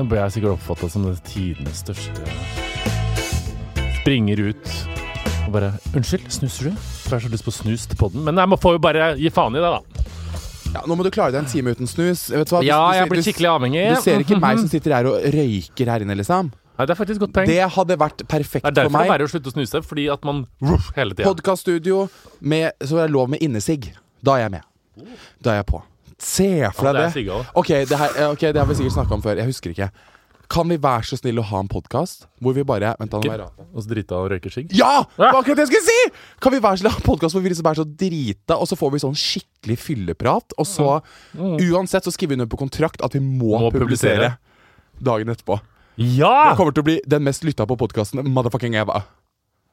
Den ble jeg sikkert oppfatta som det tidenes største Springer ut og bare 'Unnskyld, snuser du?' For jeg har så lyst på snus til podden. Men jeg må få jo bare gi faen i det, da. Ja, nå må du klare deg en time uten snus. Vet du hva? Du- Ja, jeg blir skikkelig avhengig. Du ser ikke meg som sitter her og røyker her inne, liksom. Nei, det er faktisk godt poeng. Det hadde vært perfekt for meg. Det er derfor det er verre å slutte å snuse, fordi at man ruff, hele tida. Podkaststudio så er det lov med innesigg. Da er jeg med. Da er jeg på. Se for deg det. Ok, det, her, eh, ok, det har vi sikkert snakka om før. Jeg husker ikke. Kan vi være så snill å ha en podkast hvor vi bare Vent, han er. Og så drita og røyker sigg. Ja! Det var akkurat det jeg skulle si! Kan vi være så snill å ha en podkast hvor vi liksom er så drita, og så får vi sånn skikkelig fylleprat, og så Uansett så skriver vi under på kontrakt at vi må, Må publisere publisere. dagen etterpå. Ja! Det kommer til å bli den mest lytta på podkasten motherfucking ever.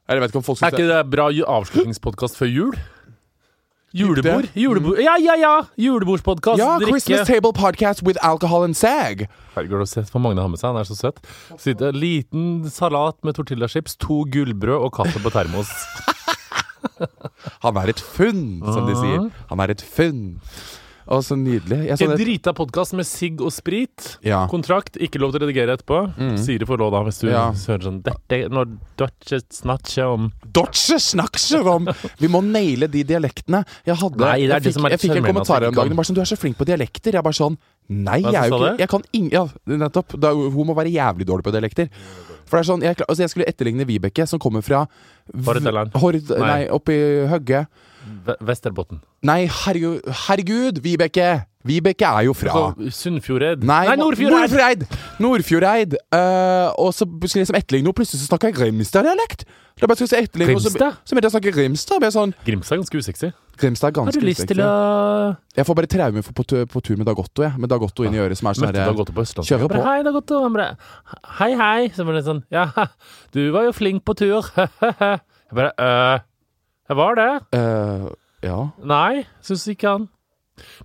Eller jeg vet ikke om folk Er ikke det bra avslutningspodkast før jul? Julebord? Julebord. Ja, ja, ja! Julebordspodkast. Ja, drikke. Christmas Table Podcast with alcohol and sag. Herregud, har du sett hva Magne har med seg? Han er så søt. Sitter, liten salat med tortillachips, to gullbrød og kaffe på termos. Han er et funn, som de sier. Han er et funn. Å, så nydelig. Jeg så En det. drita podkast med sigg og sprit. Ja. Kontrakt, ikke lov til å redigere etterpå. Siri får lov da, hvis du Ja. hører sånn Dette når Dodge snakker om Dodge snakker om Vi må naile de dialektene. Jeg, hadde, Nei, det er jeg, det fikk, som er jeg fikk en sjarmerende kommentar at vi om ikke dagen. kan. Bare sånn, 'Du er så flink på dialekter.' Jeg bare sånn Nei, Hva jeg er jo sa ikke du? Jeg kan ing... Ja, nettopp. Da, hun må være jævlig dårlig på dialekter. For det er sånn, jeg, kla- altså jeg skulle etterligne Vibeke, som kommer fra Hordaland. Hord, nei, Nei. oppi Høgge. Ve- Vesterbotn. Nei, herregud, herregud, Vibeke! Vibeke er jo fra Så Sunnfjordeid. Nei, Nordfjordeid! Nordfjordeid! Nordfjordeid. Uh, og så skulle jeg liksom etterligne noe, plutselig så snakka jeg Grimstad-dialekt. Grimstad? så begynte jeg snakke Grimstad. Ble sånn, Grimstad er ganske usexy. Grimstad er Har du lyst til å. Jeg får bare traume på, på tur med Dagotto, jeg. Med Dagotto inn i øret, som er sånn herre. Kjører på. Hei, Dagotto. Han bare Hei, hei. Så var det sånn Ja, du var jo flink på tur. Jeg bare øh, Jeg var det. eh, Ja. Nei, syns ikke han.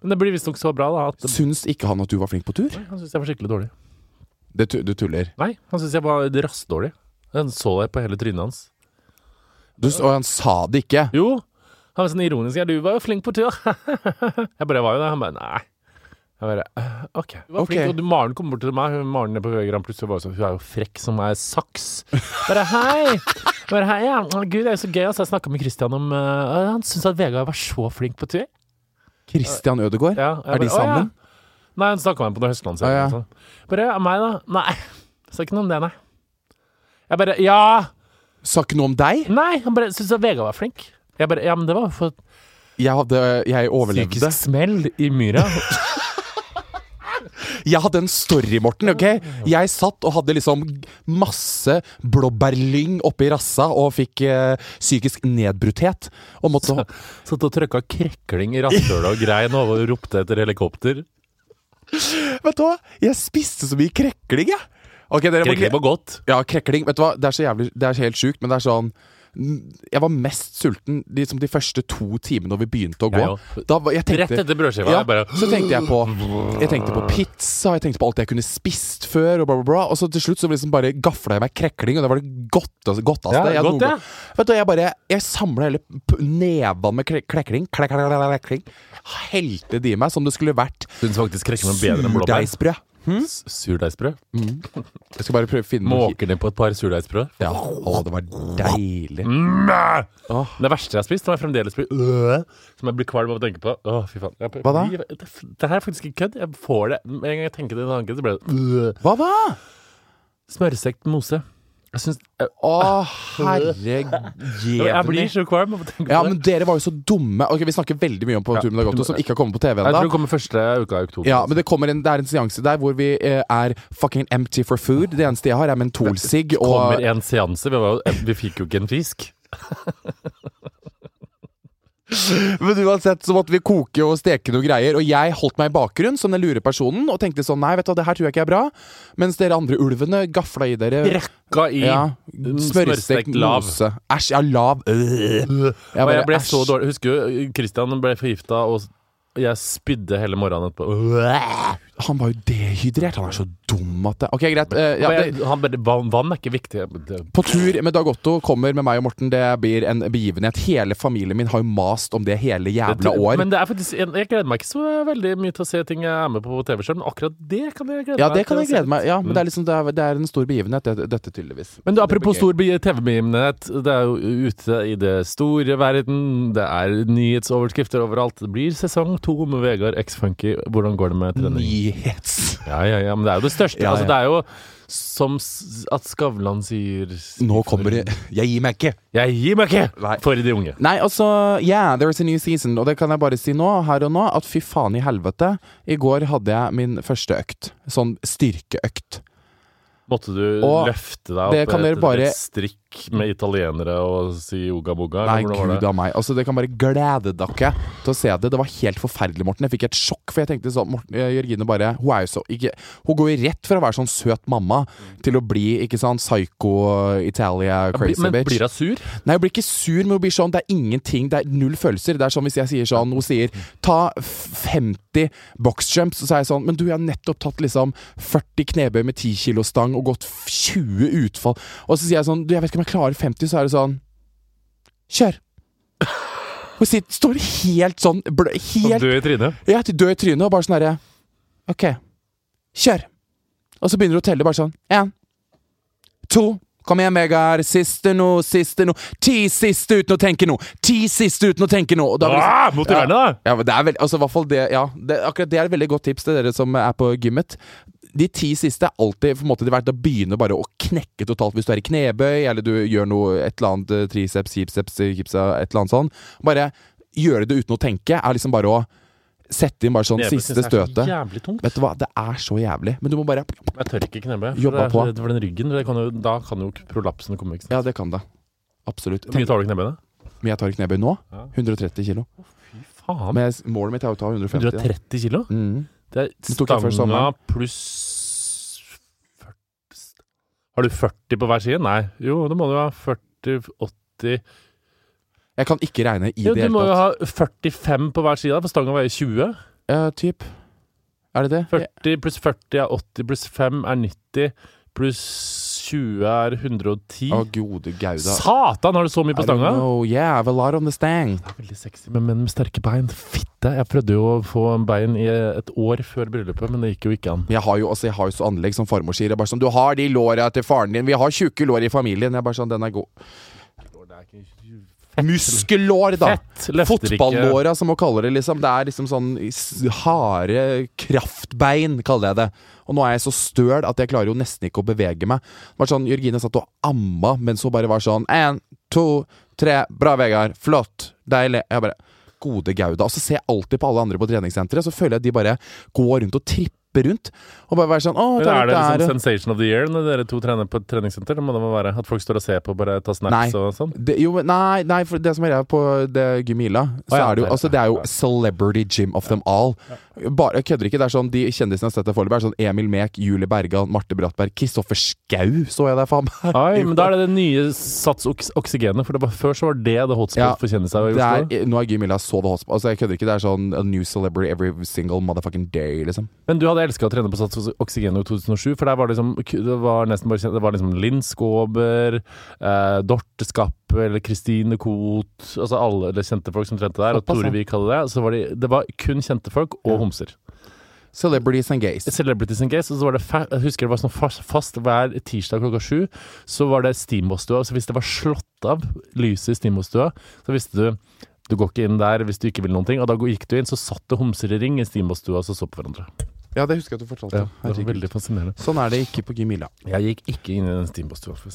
Men det blir visstnok så bra, da. At Syns ikke han at du var flink på tur? Nei, han syns jeg var skikkelig dårlig. Det, tu- du tuller. Nei, han syns jeg var rassdårlig. Han så det på hele trynet hans. Du, og han sa det ikke. Jo, han var sånn ironisk. Ja, du var jo flink på tur. jeg bare var jo det. Han bare nei. Jeg bare «Øh, OK. Du var flink, og du, Maren kom bort til meg. Hun, Maren på Grand Pluss, hun var så- hun er jo frekk som ei saks. Bare hei. Bare hei, ja. Gud, det er jo så gøy. Altså, jeg snakka med Christian om uh, Han syntes at Vegard var så flink på tur. Christian Ødegaard? Ja, Er de sammen? «Å, ja». Nei, han snakka med ham på noe Høstlandsserie. Sånn. Bare meg, da? Nei. Sa ikke noe om det, nei. Jeg bare Ja! Sa ikke noe om deg? Nei, han bare syntes at Vegard var flink. Jeg bare Ja, men det var for Jeg, hadde, jeg overlevde. psykisk smell i myra. Jeg hadde en story, Morten. ok? Jeg satt og hadde liksom masse blåbærlyng oppi rassa og fikk eh, psykisk nedbrutthet. Og måtte Så, Satt og trykka krekling i rasshølet og grein og ropte etter helikopter. Vet du hva? Jeg spiste så mye krekling, jeg. Okay, dere må Krekling var godt. Ja, krekling. Vet du hva? Det er så jævlig Det er helt sjukt, men det er sånn Jeg var mest sulten liksom de første to timene når vi begynte å gå. Jeg. Da, jeg tenkte, Rett etter brødskiva. ja, bare så tenkte jeg på Jeg tenkte på pizza, jeg tenkte på alt jeg kunne spist før, og bla, bla, bla. Og så til slutt så liksom bare gafla jeg meg krekling, og det var det godteste, Altså, Ja, jeg godt, ja. Vet du, jeg bare Jeg samla hele nevene med kre- klekling, klek, klek, klek, klekling, helte det i meg som det skulle vært Syns blåbær. surdeigsbrød. Mm. Jeg skal bare prøve å finne Måker ned på et par surdeigsbrød. Ja, å, det var deilig. Mm. Oh. Det verste jeg har spist, som jeg fremdeles blir øh, Som jeg blir kvalm av å tenke på. Åh, fy faen. Jeg, Hva da? Det, det her er faktisk ikke kødd. Jeg får det Med en gang jeg tenker det tanken, så blir det øh. Hva da? Smørstekt mose. Jeg syns jeg, herregud. jeg blir så kvalm av å tenke på Ja, det. men dere var jo så dumme. Ok, Vi snakker veldig mye om På Ja. tur med Dagotto, som ikke har kommet på TV Jeg tror ennå. det kommer første uka i oktober. Ja, men det, kommer en, det er en seanse der hvor vi eh, er fucking empty for food. Det eneste jeg har, er mentolsigg og kommer en seanse. Vi, var, vi fikk jo ikke en fisk. Men uansett så måtte vi koke og steke noe greier. Og jeg holdt meg i bakgrunn som den lure personen og tenkte sånn Nei, vet du hva, det her tror jeg ikke er bra. Mens dere andre ulvene gafla i dere Brekka i ja, smørstekt lav. Æsj, ja, lav. Øh. Jeg Og bare, jeg ble så dårlig. Husker du Christian ble forgifta, og jeg spydde hele morgenen etterpå. Han var jo dehydrert. Han er så dum at det Ok, greit. eh, ja, det, han vann, vann er ikke viktig. Det, På tur med Dag Otto kommer med meg og Morten. Det blir en begivenhet. Hele familien min har jo mast om det hele jævla år. Men det er faktisk Jeg jeg gleder meg ikke så veldig mye til å se ting jeg er med på på TV-skjerm, men akkurat det kan jeg glede ja, meg det kan til å jeg se. glede meg Ja, men det er, liksom, det er, det er en stor begivenhet, det, dette tydeligvis. Men du, apropos stor be- TV-begivenhet. Det er jo ute i det store verden. Det er nyhetsoverskrifter overalt. Det blir sesong to med Vegard X Funky. Hvordan går det med trening? Nyhets... Ja, ja, ja, men det er jo det største. Ja, Altså, det er jo som at Skavlan sier Nå kommer det Jeg gir meg ikke! Jeg gir meg ikke! Nei. For de unge. Nei, altså Yeah, there is a new season. Og det kan jeg bare si nå, her og nå, at fy faen i helvete. I går hadde jeg min første økt. Sånn styrkeøkt. Måtte du Og løfte deg det opp etter bare- et strikk med italienere og si yoga boga? Nei, gud av meg. Altså, det kan bare glede dere til å se det. Det var helt forferdelig, Morten. Jeg fikk et sjokk, for jeg tenkte sånn Morten, eh, Jørgine bare Hun er jo så ikke Hun går jo rett fra å være sånn søt mamma til å bli ikke sant, psycho Italia crazy men bitch. blir hun sur? Nei, hun blir ikke sur, men hun blir sånn Det er ingenting, det er null følelser. Det er sånn hvis jeg sier sånn Hun sier ta f- 50 boxjumps, så er jeg sånn Men du, jeg har nettopp tatt liksom 40 knebøy med 10 kilo stang og gått 20 utfall. Og så sier jeg sånn Du, jeg vet ikke om jeg klarer 50, så er det sånn Kjør! Hun sitter, står helt sånn blø, Helt død i trynet? ja, død i trynet, og bare sånn herre Ok, kjør! Og så begynner hun å telle bare sånn Én, to Kom igjen, Vegard. Siste nå, siste nå. Ti siste uten å tenke noe. Ti siste uten å tenke noe. Blir Ah, motiverende, da! ja, ja, det er vel, altså, det, ja, det, akkurat det er et veldig godt tips til dere som er på gymmet. De ti siste er alltid på en måte, det vært å begynne bare å knekke totalt hvis du er i knebøy, eller du gjør noe, et eller annet eh, triceps, hipseps, hipsa, et eller annet sånn. Bare gjøre det uten å tenke er liksom bare å sette inn bare sånn Knebøy synes siste jeg er så støtet. Jævlig tungt. Vet du hva, det er så jævlig. Men du må bare Jeg tør ikke knebøy. For, Jobba er på. så redd for den ryggen. Det kan jo, da kan jo prolapsen komme. Ikke sant? Ja, det kan det. Absolutt. Hvor mye tar du knebøy, da? Men jeg tar i knebøy nå. Ja. 130 kilo. Fy faen. Men jeg, målet mitt er å ta 150. da. 130 kilo? Mm. Det er stanga pluss 40 Har du 40 på hver side? Nei. Jo, det må du ha. 40, 80 Jeg kan ikke regne i Jo, det du må jo ha 45 på hver side, for stanga veier 20. Ja, typ. Er det det? 40 pluss 40 er 80, pluss 5 er 90, pluss 20 er 110. Å, gode gauda. Satan, har du så mye på stanga? know. Yeah, I have a lot on the stang. Det er veldig sexy med menn med sterke bein. Fitte! Jeg prøvde jo å få bein i et år før bryllupet, men det gikk jo ikke an. Jeg har jo, altså, jeg har jo så anlegg som farmor sier. Er bare sånn, Du har de låra til faren din. Vi har tjukke lår i familien. Jeg bare sånn, Den er god. Muskellår, da! Fotballåra, som man kaller det. liksom Det er liksom sånn harde kraftbein, kaller jeg det. Og nå er jeg så støl at jeg klarer jo nesten ikke å bevege meg. Det var sånn, Jørgine satt og amma, men så bare var sånn Én, to, tre. Bra, Vegard. Flott. Deilig. Jeg bare Gode gauda. Og så ser jeg alltid på alle andre på treningssenteret, så føler jeg at de bare går rundt og tripper rundt. Og bare være sånn Å, der, er det litt liksom der. sensation of the year når dere to trener på et treningssenter? Det må det være At folk står og ser på og bare tar snaps Nei. og sånn? Det, jo, nei, nei, for det som er greia på det Gymila, så ja, er det jo altså, Det er jo celebrity gym of them all. Bare, jeg kødder ikke. Det er sånn De kjendisene jeg har sett der foreløpig, er sånn Emil Mek, Julie Bergan, Marte Brattberg, Kristoffer Schau så jeg der, faen meg. Men da er det det nye Sats oks oksygenet. For det var, før så var det det hotspot Ja, for kjendiser i Oslo. er, nå er Gymila så det hotspot. Altså, jeg kødder ikke. Det er sånn a new celebrity every single motherfucking day, liksom. Men du hadde elska å trene på Sats oksygenet i 2007, for der var det liksom Det var nesten bare Det var liksom Linn Skåber, eh, Dorte Skappe eller Kristine Koht Altså alle eller kjente folk som trente der. Og Tore. Vik hadde det. Så var de, det var kun kjente folk og homser. Celebrities and gays. Celebrities and Gays. Og så var det jeg husker det var sånn fast, fast hver tirsdag klokka sju. Så var det steamboatstua. Så hvis det var slått av lyset i steamboatstua, så visste du du går ikke inn der hvis du ikke vil noen ting. Og da gikk du inn, så satt det homser i ring i steamboatstua og så så på hverandre. Ja, det husker jeg at du fortalte. Ja, det var veldig fascinerende. Sånn er det ikke på gym Gymila. Jeg gikk ikke inn i den si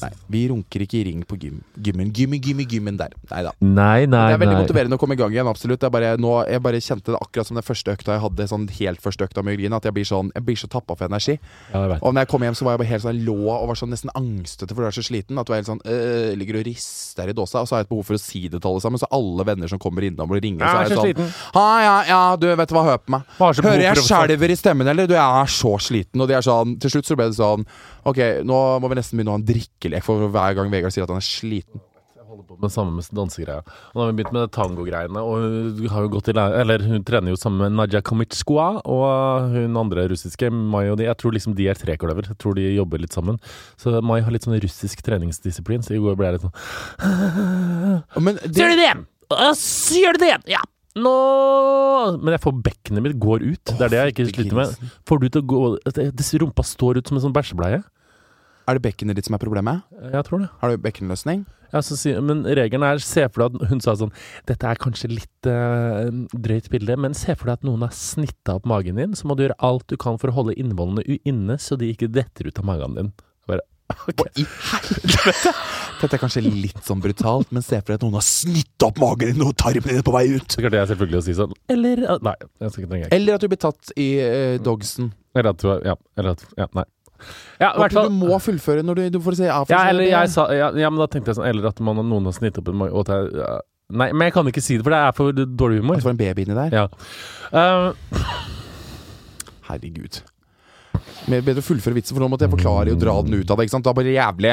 Nei, vi runker ikke i ring på gym. gymmen. Gymmen, gymmen, gymmen der. Nei da. Nei, nei, Det er veldig nei. motiverende å komme i gang igjen, absolutt. Jeg bare, nå, jeg bare kjente det akkurat som den første økta jeg hadde, sånn helt første økta med Jørgine, at jeg blir sånn Jeg blir så tappa for energi. Ja, jeg vet. Og når jeg kom hjem, så var jeg bare helt sånn lå og var sånn nesten angstete for du er så sliten. At du er helt sånn øh, ligger og rister i dåsa. Og så har jeg et behov for å si det til alle sammen. Så alle venner som kommer innom og ringer, så er jeg sånn Ha, ja, ja, du vet hva, hør på meg. Hører jeg skjelver i stemmen, eller? Du, jeg er så sliten. Og de er sånn Til slutt så ble det sånn Ok, nå må vi nesten begynne å ha en drikkelek for hver gang Vegard sier at han er sliten. Holder på med det samme med dansegreia. Og nå har vi begynt med tangogreiene, og hun har jo gått i lære Eller hun trener jo sammen med Naja Kamitskua og hun andre russiske, Mai og de. Jeg tror liksom de er trekløver. Jeg tror de jobber litt sammen. Så Mai har litt sånn russisk treningsdisiplin, så i går ble jeg litt sånn Men Så gjør du det igjen! Og Så gjør du det igjen! Ja! Nå Men jeg får bekkenet mitt går ut. Det er det jeg ikke sliter med. Får du til å gå Rumpa står ut som en sånn bæsjebleie. er det bekkenet ditt som er problemet? Jeg tror det. Har du bekkenløsning? Ja, så sier, men regelen er Se for deg at hun sa sånn Dette er kanskje litt uh, drøyt bilde, men se for deg at noen har snitta opp magen din, så må du gjøre alt du kan for å holde innvollene inne, så de ikke detter ut av magen din. Bare, ok. I helvete! Dette er kanskje litt sånn brutalt, men se for deg at noen har snitt opp magen din og tarmen din på vei ut. Så klarte jeg selvfølgelig å si sånn Eller Nei, jeg skal ikke trenge. Eller at du blir tatt i eh, dogsen. Eller at du Ja, eller at Ja, nei. Ja, i Og hvert at fall du må fullføre når du, du får si ja, Ja, eller jeg sa ja, ja, men da tenkte jeg sånn Eller at man, noen har snitt opp en mage og at jeg ja. Nei, men jeg kan ikke si det, for det er for dårlig humor. At du får en baby inni der. Ja. Eh, Herregud. Men bedre å fullføre vitsen, for nå måtte jeg forklare og dra den ut av det. ikke sant? Da blir det jævlig.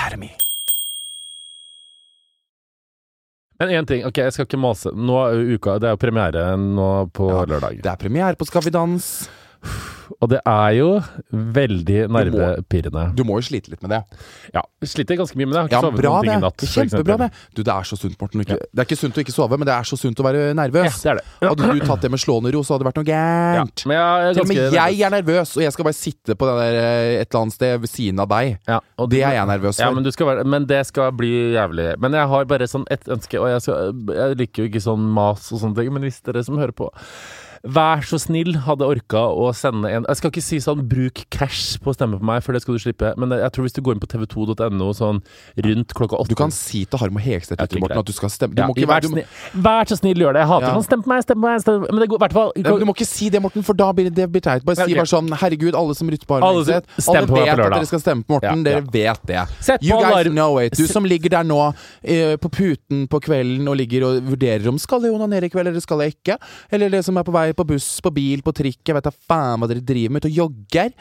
Academy. Men én ting, ok, jeg skal ikke mase. Nå er jo uka, det er jo premiere nå på lørdag. Det er premiere på Skal vi danse. Og det er jo veldig nervepirrende. Du må jo slite litt med det. Ja, sliter ganske mye med det. Jeg har Ja, ikke sovet bra noen det. ting i natt. for Kjempebra det. Du, det er så sunt, Morten. Ikke, Ja. Det er ikke sunt å ikke sove, men det er så sunt å være nervøs. Ja, det er det. Hadde du tatt det med slående ro, så hadde det vært noe Ja, men er Til og med jeg er nervøs, og jeg skal bare sitte på den der, eh, et eller annet sted ved siden av deg. ja, og Det er jeg nervøs Ja, for. men, du skal være, men det skal bli jævlig. Men jeg har bare sånn ett ønske, og jeg, skal, jeg liker jo ikke sånn mas og sånne ting, men hvis dere som hører på Vær så snill, hadde orka å sende en Jeg skal ikke si sånn 'bruk cash på å stemme på meg', for det skal du slippe, men jeg tror hvis du går inn på tv2.no sånn rundt klokka åtte Du kan si til Harm og Hegstedt Morten, at du skal stemme. Du Ja, må ikke vær, du, må- vær så snill, gjør det. Jeg hater Ja. sånn 'stem på meg, stem på meg', stem på meg. Men det går i hvert fall du må ikke si det, Morten, for da blir det, det blir teit. Bare Ja, si bare sånn Herregud, alle som rytter på Harm Alle og Hegstedt. Alle på vet at dere skal stemme på Morten. Ja. Dere vet det. Sett You guys alarm. know it. Du som ligger der nå eh, på puten på kvelden og ligger og vurderer om skal jeg onanere i kveld eller skal jeg ikke. Eller det som er på vei på buss, på bil, på trikk. Jeg vet da faen hva dere driver med. Ute og jogger.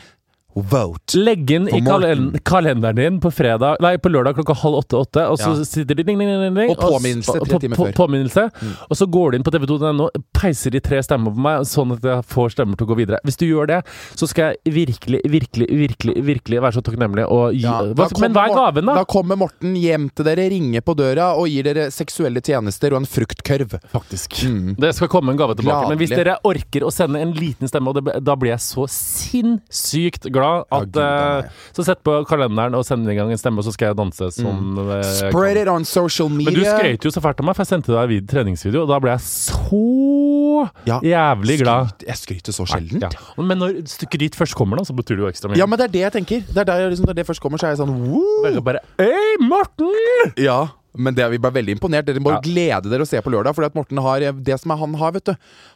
Vote. Legg inn i kalen kalenderen din på, fredag, nei, på lørdag klokka halv åtte-åtte, og så Ja. sitter de ding, ding, ding, ding, Og påminnelse og- tre på- timer på- før. Mm. Og så går du inn på tv2.no, peiser de tre stemmer på meg, sånn at jeg får stemmer til å gå videre. Hvis du gjør det, så skal jeg virkelig, virkelig, virkelig virkelig være så takknemlig og gi Ja, hva, Men hva er gaven, da? Da kommer Morten hjem til dere, ringer på døra og gir dere seksuelle tjenester og en fruktkørv. Faktisk. Mm. Det skal komme en gave tilbake. Men hvis dere orker å sende en liten stemme, og det, da blir jeg så sinnssykt glad Ja, at Gud, eh. Så sett på kalenderen og send i gang en stemme, og så skal jeg danse som mm. Spread it on social media. Men du skrøt jo så fælt av meg, for jeg sendte deg vid treningsvideo, og da ble jeg så Ja, jævlig glad. Skryt- Jeg skryter så sjelden. Ja. Men når skryt først kommer, da, så betyr det jo ekstra mye. Ja, men det er det jeg tenker. Det er der, liksom, Når det først kommer, så er jeg sånn woo! Veldig bare Hei, Morten! Ja, men det, vi ble veldig imponert. Dere må Ja. glede dere å se på lørdag. Fordi at Morten har det som er han har, vet du.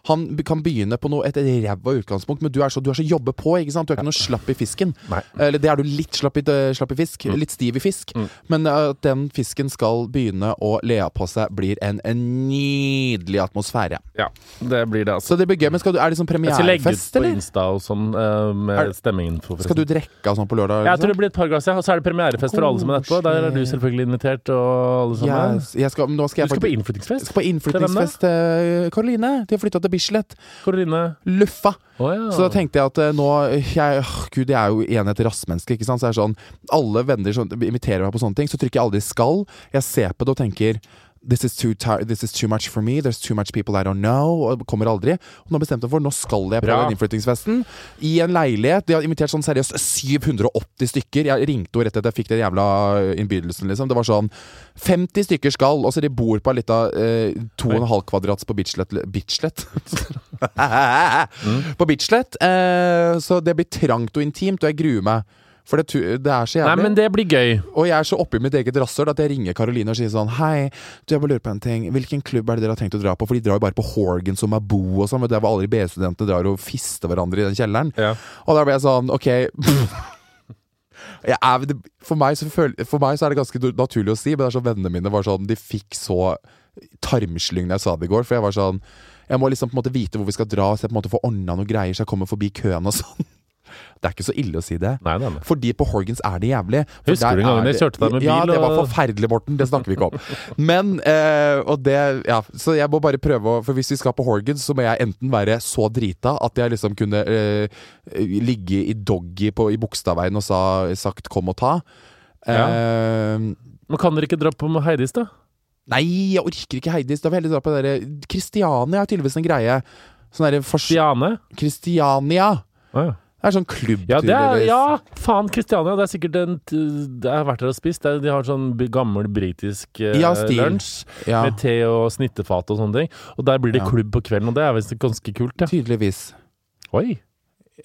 Han kan begynne på noe, et ræva utgangspunkt, men du er, så, du er så jobbe på. ikke sant? Du er ikke noe slapp i fisken. Nei. Eller det er du litt slapp i, slapp i fisk. Litt stiv i fisk. Mm. Men uh, at den fisken skal begynne å le av på seg, blir en, en nydelig atmosfære. Ja, det blir det, altså. Så det blir gøy. Men skal du, er det sånn Jeg skal legge ut på? Insta og sånn uh, med Er- stemmeinfo. Skal du drikke og sånn på lørdag? Jeg tror det liksom? blir et par glass, ja. Og så er det premierefest for alle som er etterpå. Der er du selvfølgelig invitert, og alle sammen. Yes, jeg skal, nå skal Du skal på innflyttingsfest? skal på innflyttingsfest til Karoline. De har flytta til Bislett. Karoline. Luffa. Oh, ja. Så da tenkte jeg at eh, nå jeg, oh, Gud, jeg er jo igjen et rassmenneske, ikke sant. Så er sånn Alle venner som inviterer meg på sånne ting, så trykker jeg aldri 'skal'. Jeg ser på det og tenker This is, too this is too much for me. There's too much people I don't know. Og kommer aldri. Og nå bestemte jeg for Nå skal jeg på Bra. den innflyttingsfesten. I en leilighet. De har invitert sånn seriøst 780 stykker. Jeg ringte henne rett etter jeg fikk den jævla innbydelsen, liksom. Det var sånn 50 stykker skal, og så de bor på ei lita eh, 2,5 kvadrats på Bislett Bislett? På Bislett. Eh, så det blir trangt og intimt, og jeg gruer meg. For det, det er så jævlig. Nei, men det blir gøy. Og jeg er så oppi mitt eget rasshøl at jeg ringer Karoline og sier sånn Hei, du jeg bare lurer på en ting. Hvilken klubb er det dere har tenkt å dra på? For de drar jo bare på Horgan som er bo og sånn. Der Det var alle BI-studentene drar og fister hverandre i den kjelleren. Ja. Og da ble jeg sånn Ok. Jeg er, for, meg så føl, for meg så er det ganske naturlig å si, men det er sånn vennene mine var sånn De fikk så tarmslyng da jeg sa det i går. For jeg var sånn Jeg må liksom på en måte vite hvor vi skal dra, så jeg på en måte får ordna noen greier, så jeg kommer forbi køen og sånn. Det er ikke så ille å si det. Nei, nei, nei. Fordi på Horgans er det jævlig. For Husker du en gang gangen jeg kjørte deg med bil? Ja, det var forferdelig, Morten. Det snakker vi ikke om. Men eh, Og det Ja, så jeg må bare prøve å For hvis vi skal på Horgans, så må jeg enten være så drita at jeg liksom kunne eh, ligge i doggy på, i Bogstadveien og sa, sagt 'kom og ta'. Eh, Men kan dere ikke dra på med Heidis, da? nei, jeg orker ikke Heidis. Da vil jeg heller dra på derre Kristiania er tydeligvis en greie. Sånn derre Kristiania. Oh, ja. Det er sånn klubb, Ja, det er, ja, faen, Kristiania. Det er sikkert en Jeg har vært der og spist. De har sånn gammel britisk eh, Ja, lunsj Ja, med te og snittefat og sånne ting. Og der blir det Ja. klubb på kvelden, og det er visst ganske kult. Ja. tydeligvis. Oi,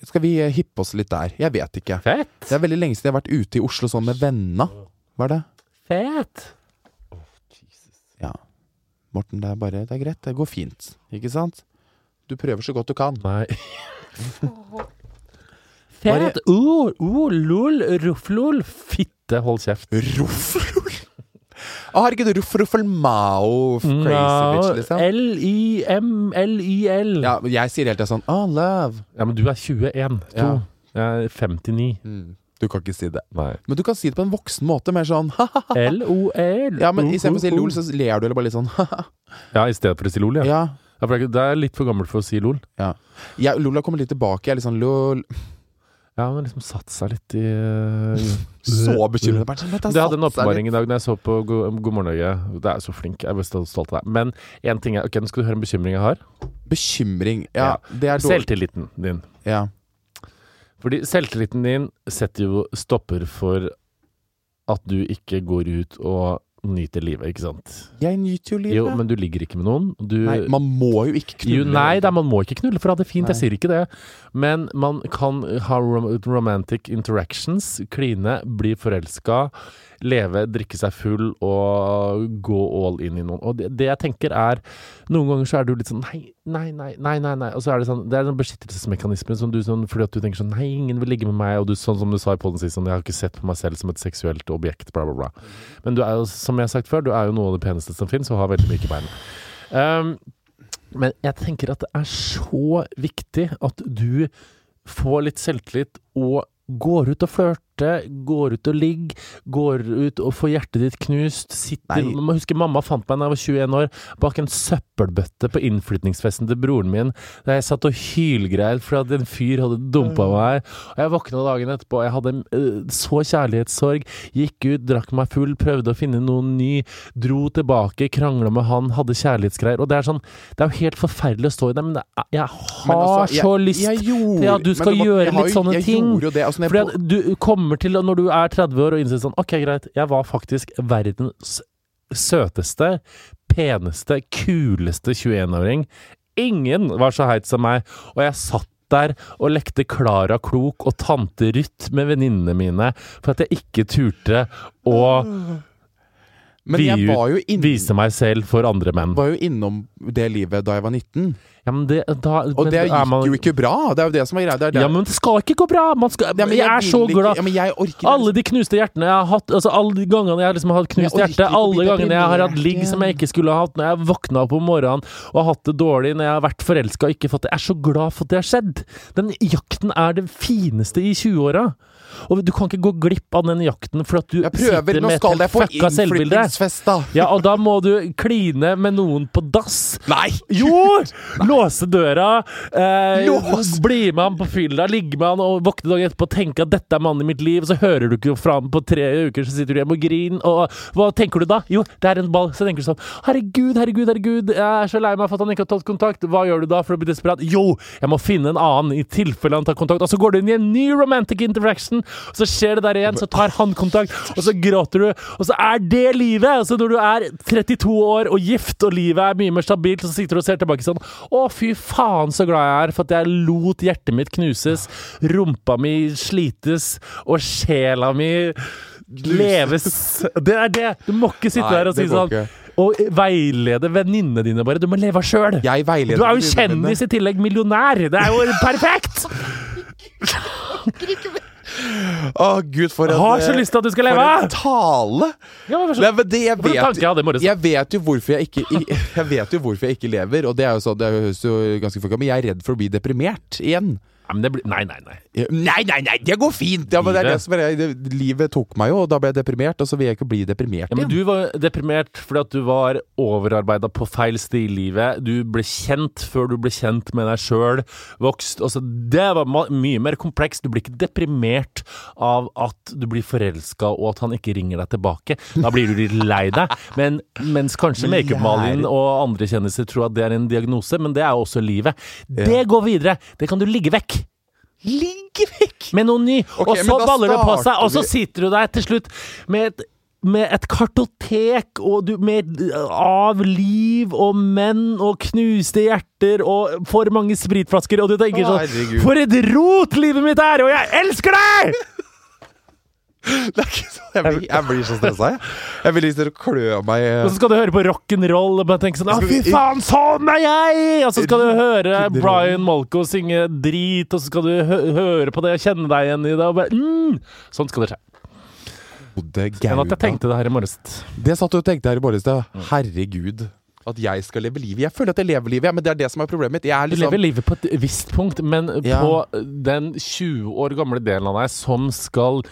Skal vi eh, hippe oss litt der? Jeg vet ikke. fett! Det er veldig lenge siden jeg har vært ute i Oslo sånn med venna. Hva er det? Fett! Ja. Morten, det er bare Det er greit. Det går fint. Ikke sant? Du prøver så godt du kan. Nei. Fett! Oh, oh, lol, rufflol. Fitte, hold kjeft. Rufflol? Å, herregud, ruff, ruffel, mao, crazy bitch, liksom. L-I-M, L-I-L. Ja. Ja, men jeg sier hele tida sånn Oh, love. Ja, men du er 21. To. Ja. Jeg er 59. Mm. Du kan ikke si det. Nei. Men du kan si det på en voksen måte, mer sånn. L-O-L. Ja, men istedenfor å si lol, så ler du, eller bare litt sånn. Ja, i stedet for å si lol, ja. ja. Ja. for det er- litt for gammelt for å si lol. Jeg, lol har kommet litt tilbake. Jeg er litt sånn lol. Ja, han har liksom satt seg litt i uh, Så bekymret. Du, Det hadde en oppmaring åpenbaring i dag når jeg så på God, God morgen Norge. Det er så flink. Jeg er så stolt av deg. Men én ting er Ok, nå skal du høre en bekymring jeg har. Bekymring. Ja, Ja. det er dårlig. Selvtilliten din. Ja. Fordi selvtilliten din setter jo stopper for at du ikke går ut og nyter livet, ikke sant? Jeg nyter jo livet. Jo, men du ligger ikke med noen. Du Nei, man må jo ikke knulle. jo, nei, da, man må ikke knulle for å ha det fint, jeg sier ikke det. Men man kan ha romantic interactions, kline, bli forelska, leve, drikke seg full og gå all in i noen. Og det, det jeg tenker er Noen ganger så er du litt sånn nei, nei, nei, nei, nei. Og så er det sånn Det er en beskyttelsesmekanisme som du sånn fordi at du tenker sånn Nei, ingen vil ligge med meg, og du sånn som du sa i podden sist, sånn Jeg har ikke sett på meg selv som et seksuelt objekt, bla, bla, bla. Men du er jo, som jeg har sagt før, du er jo noe av det peneste som fins, og har veldig myke bein. Um, men jeg tenker at det er så viktig at du får litt selvtillit og går ut og flørter, går ut og ligger, går ut og får hjertet ditt knust. Sitter Nei. Man må huske mamma fant meg da jeg var 21 år bak en søppelbøtte på innflytningsfesten til broren min, der jeg satt og hylgreil fordi en fyr hadde dumpa meg. Og jeg våkna dagen etterpå, jeg hadde øh, så kjærlighetssorg. Gikk ut, drakk meg full, prøvde å finne noen ny, dro tilbake, krangla med han, hadde kjærlighetsgreier. Og det er sånn Det er jo helt forferdelig å stå i det, men det er, jeg har Men altså, jeg- så lyst jeg gjorde, til at du skal var- gjøre litt sånne jeg ting. gjorde jo det, altså, jeg du kommer til, når du er 30 år og innser sånn Ok, greit, jeg var faktisk verdens søteste, peneste, kuleste 21-åring. Ingen var så heit som meg, og jeg satt der og lekte Klara Klok og Tante Ruth med venninnene mine for at jeg ikke turte å Men jeg var jo, inn, vise meg selv for andre menn. var jo innom det livet da jeg var 19. Ja, men det, da, Og men det gikk man- jo ikke bra. Det er jo det som er greia. Det det. Ja, men det skal ikke gå bra! Man skal, Ja, men jeg, er så så ikke- glad. Ja, jeg Alle de knuste hjertene jeg har hatt, altså alle de gangene jeg liksom har hatt knust Jeg hjerte, alle gangene jeg har hatt ligg som jeg ikke skulle ha hatt, når jeg våkna opp om morgenen og har hatt det dårlig, når jeg har vært forelska og ikke fått det Jeg er så glad for at det har skjedd! Den jakten er det fineste i 20-åra. Og du kan ikke gå glipp av den jakten for at du Jeg prøver, sitter med et helt fucka selvbilde. Ja, og da må du kline med noen på dass. Nei! Jo! Låse døra, eh, Lås! bli med han på fylla, ligge med han og våkne dagen etterpå og tenke at dette er mannen i mitt liv, og så hører du ikke fra ham på tre uker, så sitter du hjemme og griner, og hva tenker du da? Jo, det er en ball. Så tenker du sånn Herregud, herregud, herregud, jeg er så lei meg for at han ikke har tatt kontakt. Hva gjør du da for å bli desperat? Jo, jeg må finne en annen i tilfelle han tar kontakt. Og så går du inn i en ny romantic interaction, og så skjer det der igjen, så tar han kontakt, og så gråter du, og så er det livet! Altså når du er 32 år og gift, og livet er mye mer stabilt, så sitter du og ser tilbake sånn Å, fy faen, så glad jeg er for at jeg lot hjertet mitt knuses, rumpa mi slites, og sjela mi leves Det er det! Du må ikke sitte Nei, der og si sånn ikke. og veilede venninnene dine, bare. Du må leve sjøl! Du er jo kjendis i tillegg, millionær! Det er jo perfekt! Å, gud, for en Har så eh, lyst til at du skal For leve! en tale! Ja, men, Nei, men det jeg For tanke vet, jeg hadde i morges. jeg vet jo hvorfor jeg ikke Jeg vet jo hvorfor jeg ikke lever, og det er jo sånn Det høres jo ganske fucka Men jeg er redd for å bli deprimert igjen. Nei, men det blir, nei, nei, nei. Nei, nei, nei, det går fint! Ja, men det er det som er, det, livet tok meg jo, og da ble jeg deprimert, og så vil jeg ikke bli deprimert Ja, men. Du var deprimert fordi at du var overarbeida på feil sted i livet. Du ble kjent før du ble kjent med deg sjøl. Vokst. Altså, det var mye mer komplekst. Du blir ikke deprimert av at du blir forelska og at han ikke ringer deg tilbake. Da blir du litt lei deg. Men, mens kanskje Men Makeup-Malin og andre kjendiser tror at det er en diagnose, men det er jo også livet. Det går videre. Det kan du ligge vekk. Ligge vekk! med noe ny. Okay, og så baller det på seg, og så sitter du der til slutt med et med et kartotek og du, med, av liv og menn og knuste hjerter og for mange spritflasker, og du tenker sånn. For et rot livet mitt er, og jeg elsker deg! Det så, jeg, blir, jeg blir så stressa, jeg. Jeg vil liksom klø meg Og så skal du høre på rock'n'roll og bare tenke sånn Å, fy faen, sånn er jeg! Og så skal du høre Brian Molko synge drit, og så skal du hø høre på det og kjenne deg igjen i det, og bare mm. Sånn skal det skje. Enn at jeg tenkte det her i morges. Det satt du og tenkte her i morges, da. Herregud. At jeg skal leve livet. Jeg føler at jeg lever livet, ja, men det er det som er problemet mitt. Er Du liksom lever livet på et visst punkt, men Ja. på den 20 år gamle delen av deg som skal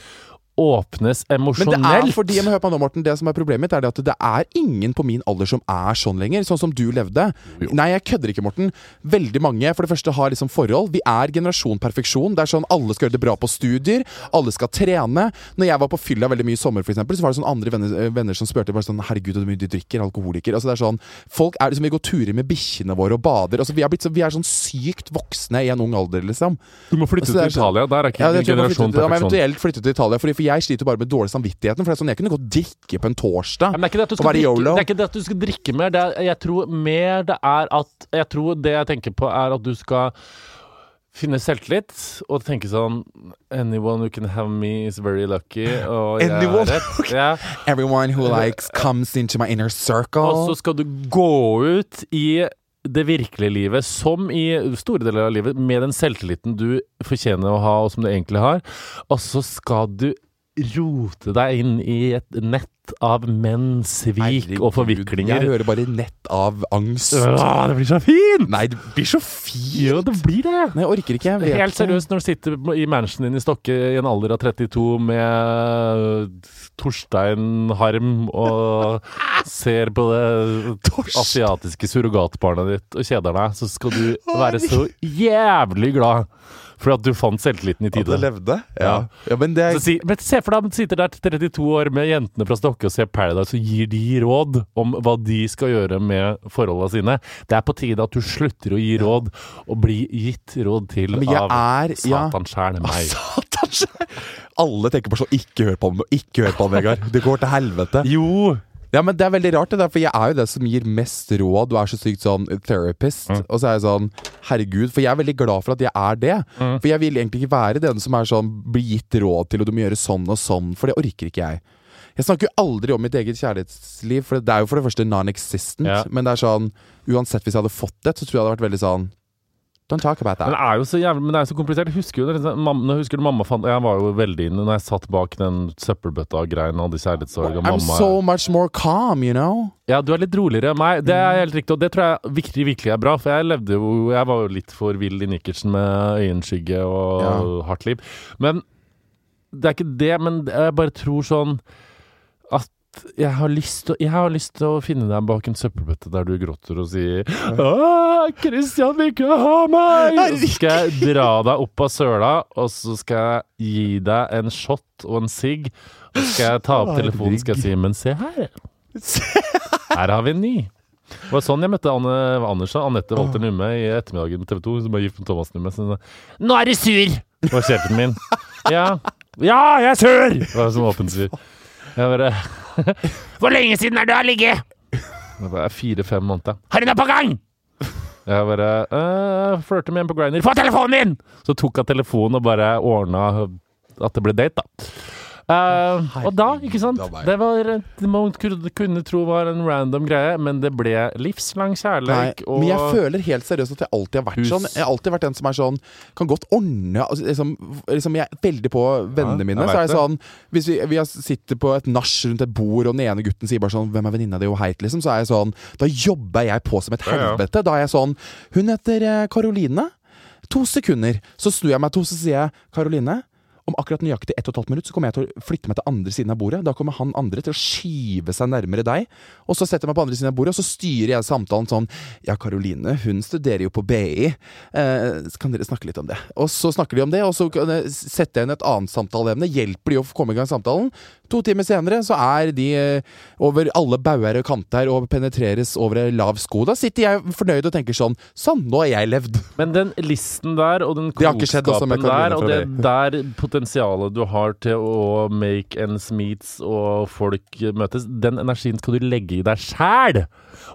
åpnes emosjonelt. Men det er fordi, jeg hør på nå, Morten, det som er problemet mitt, er det at det er ingen på min alder som er sånn lenger, sånn som du levde. Jo. Nei, jeg kødder ikke, Morten. Veldig mange for det første har liksom forhold. Vi er generasjon perfeksjon. Det er sånn alle skal gjøre det bra på studier, alle skal trene. Når jeg var på fylla veldig mye i sommer, for eksempel, så var det sånn andre venner, eh, venner som spurte bare sånn Herregud, hvor mye du drikker, alkoholiker. Altså, det er sånn Folk er liksom Vi går turer med bikkjene våre og bader. Altså, vi, er blitt så, vi er sånn sykt voksne i en ung alder, liksom. Du må flytte Altså, til sånn- Italia. Der er ikke Ja, generasjon perfeksjon. perfeksjon. eventuelt flytte til Italia, fordi, for jeg sliter bare med dårlig samvittigheten. For det er sånn, Jeg kunne godt drikke på en torsdag. Ja, men det, er Og være drikke, det er ikke det at du skal drikke mer. Det er, jeg tror mer det er at Jeg tror det jeg tenker på, er at du skal finne selvtillit og tenke sånn Anyone who can have me is very lucky. Og Anyone rett. Ja. Everyone who likes comes into my inner circle. Og så skal du gå ut i det virkelige livet, som i store deler av livet, med den selvtilliten du fortjener å ha, og som du egentlig har. Og så skal du rote deg inn i et nett av menn, svik Herregud, og forviklinger. Jeg hører bare nett av angst. Åh, det blir så fint! Nei, det blir så fint! Jo, det blir det. Nei, jeg orker ikke. Jeg Helt seriøst, når du sitter i mansionen din i Stokke i en alder av 32 med Torstein Harm og ser på det asiatiske surrogatbarnet ditt og kjeder deg, så skal du være så jævlig glad for at du fant selvtilliten i At det levde? Ja. Ja. men det Så si, men se for deg du sitter der til 32 år med jentene fra Stokke og ser Paradise og gir de råd om hva de skal gjøre med forholdene sine. Det er på tide at du slutter å gi råd, og blir gitt råd til av er. Satan sjæl, meg. Alle tenker på sånn Ikke hør på ham, ikke hør på ham, Vegard. Det går til helvete. Jo! Ja, men Det er veldig rart, det der, for jeg er jo det som gir mest råd. Du er så sykt sånn therapist. Mm. Og så er jeg sånn Herregud. For jeg er veldig glad for at jeg er det. Mm. For jeg vil egentlig ikke være den som er sånn blir gitt råd til, og du må gjøre sånn og sånn. For det orker ikke jeg. Jeg snakker jo aldri om mitt eget kjærlighetsliv, for det er jo for det første non-existent. Ja. Men det er sånn Uansett, hvis jeg hadde fått det, så tror jeg det hadde vært veldig sånn Don't talk about that. Men det er jo så jævlig Men det er jo så komplisert. Husker jo det, mamma, husker du mamma fant Jeg var jo veldig inne når jeg satt bak den søppelbøtta-greien og hadde kjærlighetssorg. I'm mamma so much more calm, you know. Ja, du er litt roligere meg. Det er helt riktig, og det tror jeg virkelig, virkelig er bra. For jeg levde jo Jeg var jo litt for vill i Nikkersen med øyenskygge og Ja. hardt liv. Men det er ikke det. Men jeg bare tror sånn at jeg har, lyst til, jeg har lyst til å finne deg bak en søppelbøtte der du gråter og sier Åh, Christian vil ikke ha meg! Og så skal jeg dra deg opp av søla, og så skal jeg gi deg en shot og en sigg. Og så skal jeg ta opp telefonen skal jeg si Men se her. Her har vi en ny. Det var sånn jeg møtte Anne Andersen, Anette Walter Numme i ettermiddagen på TV 2. Som var gift med Thomas Numme. Så Nå er du sur! var sjefen min. Ja, ja jeg er sur! Det var sånn åpen sur. Jeg bare Hvor lenge siden er du har ligget? Det var fire-fem måneder. Har du noe på gang? Jeg bare øh, Flørte med en på Grindr. Få telefonen din! Så tok hun telefonen og bare ordna at det ble date, da. Eh, og da, ikke sant Det var det man kunne, tro var en random greie, men det ble livslang kjærlighet og men jeg føler helt seriøst at jeg alltid har vært Hus. sånn. Jeg har alltid vært den som er sånn Kan godt ordne altså, liksom, liksom Jeg er veldig på vennene Ja, mine. Så er jeg sånn Hvis vi, vi sitter på et nach rundt et bord, og den ene gutten sier bare sånn 'Hvem er venninna di?' og heit, liksom, så er jeg sånn Da jobber jeg på som et Ja, ja. helvete. Da er jeg sånn Hun heter eh, Karoline. To sekunder. Så snur jeg meg to, så sier jeg Karoline. Om akkurat nøyaktig ett og et halvt minutt så kommer jeg til å flytte meg til andre siden av bordet. Da kommer han andre til å skyve seg nærmere deg. Og så setter jeg meg på andre siden av bordet, og så styrer jeg samtalen sånn Ja, Karoline, hun studerer jo på BI. Eh, kan dere snakke litt om det? Og så snakker de om det, og så setter jeg inn et annet samtaleemne. Hjelper de å komme i gang samtalen. To timer senere så er de eh, over alle bauger og kanter og penetreres over lav sko. Da sitter jeg fornøyd og tenker sånn Sånn, nå har jeg levd. Men den listen der, og den klokskapen der, og det der potensialet du har til å make ends meets og folk møtes, den energien skal du legge i deg sjæl!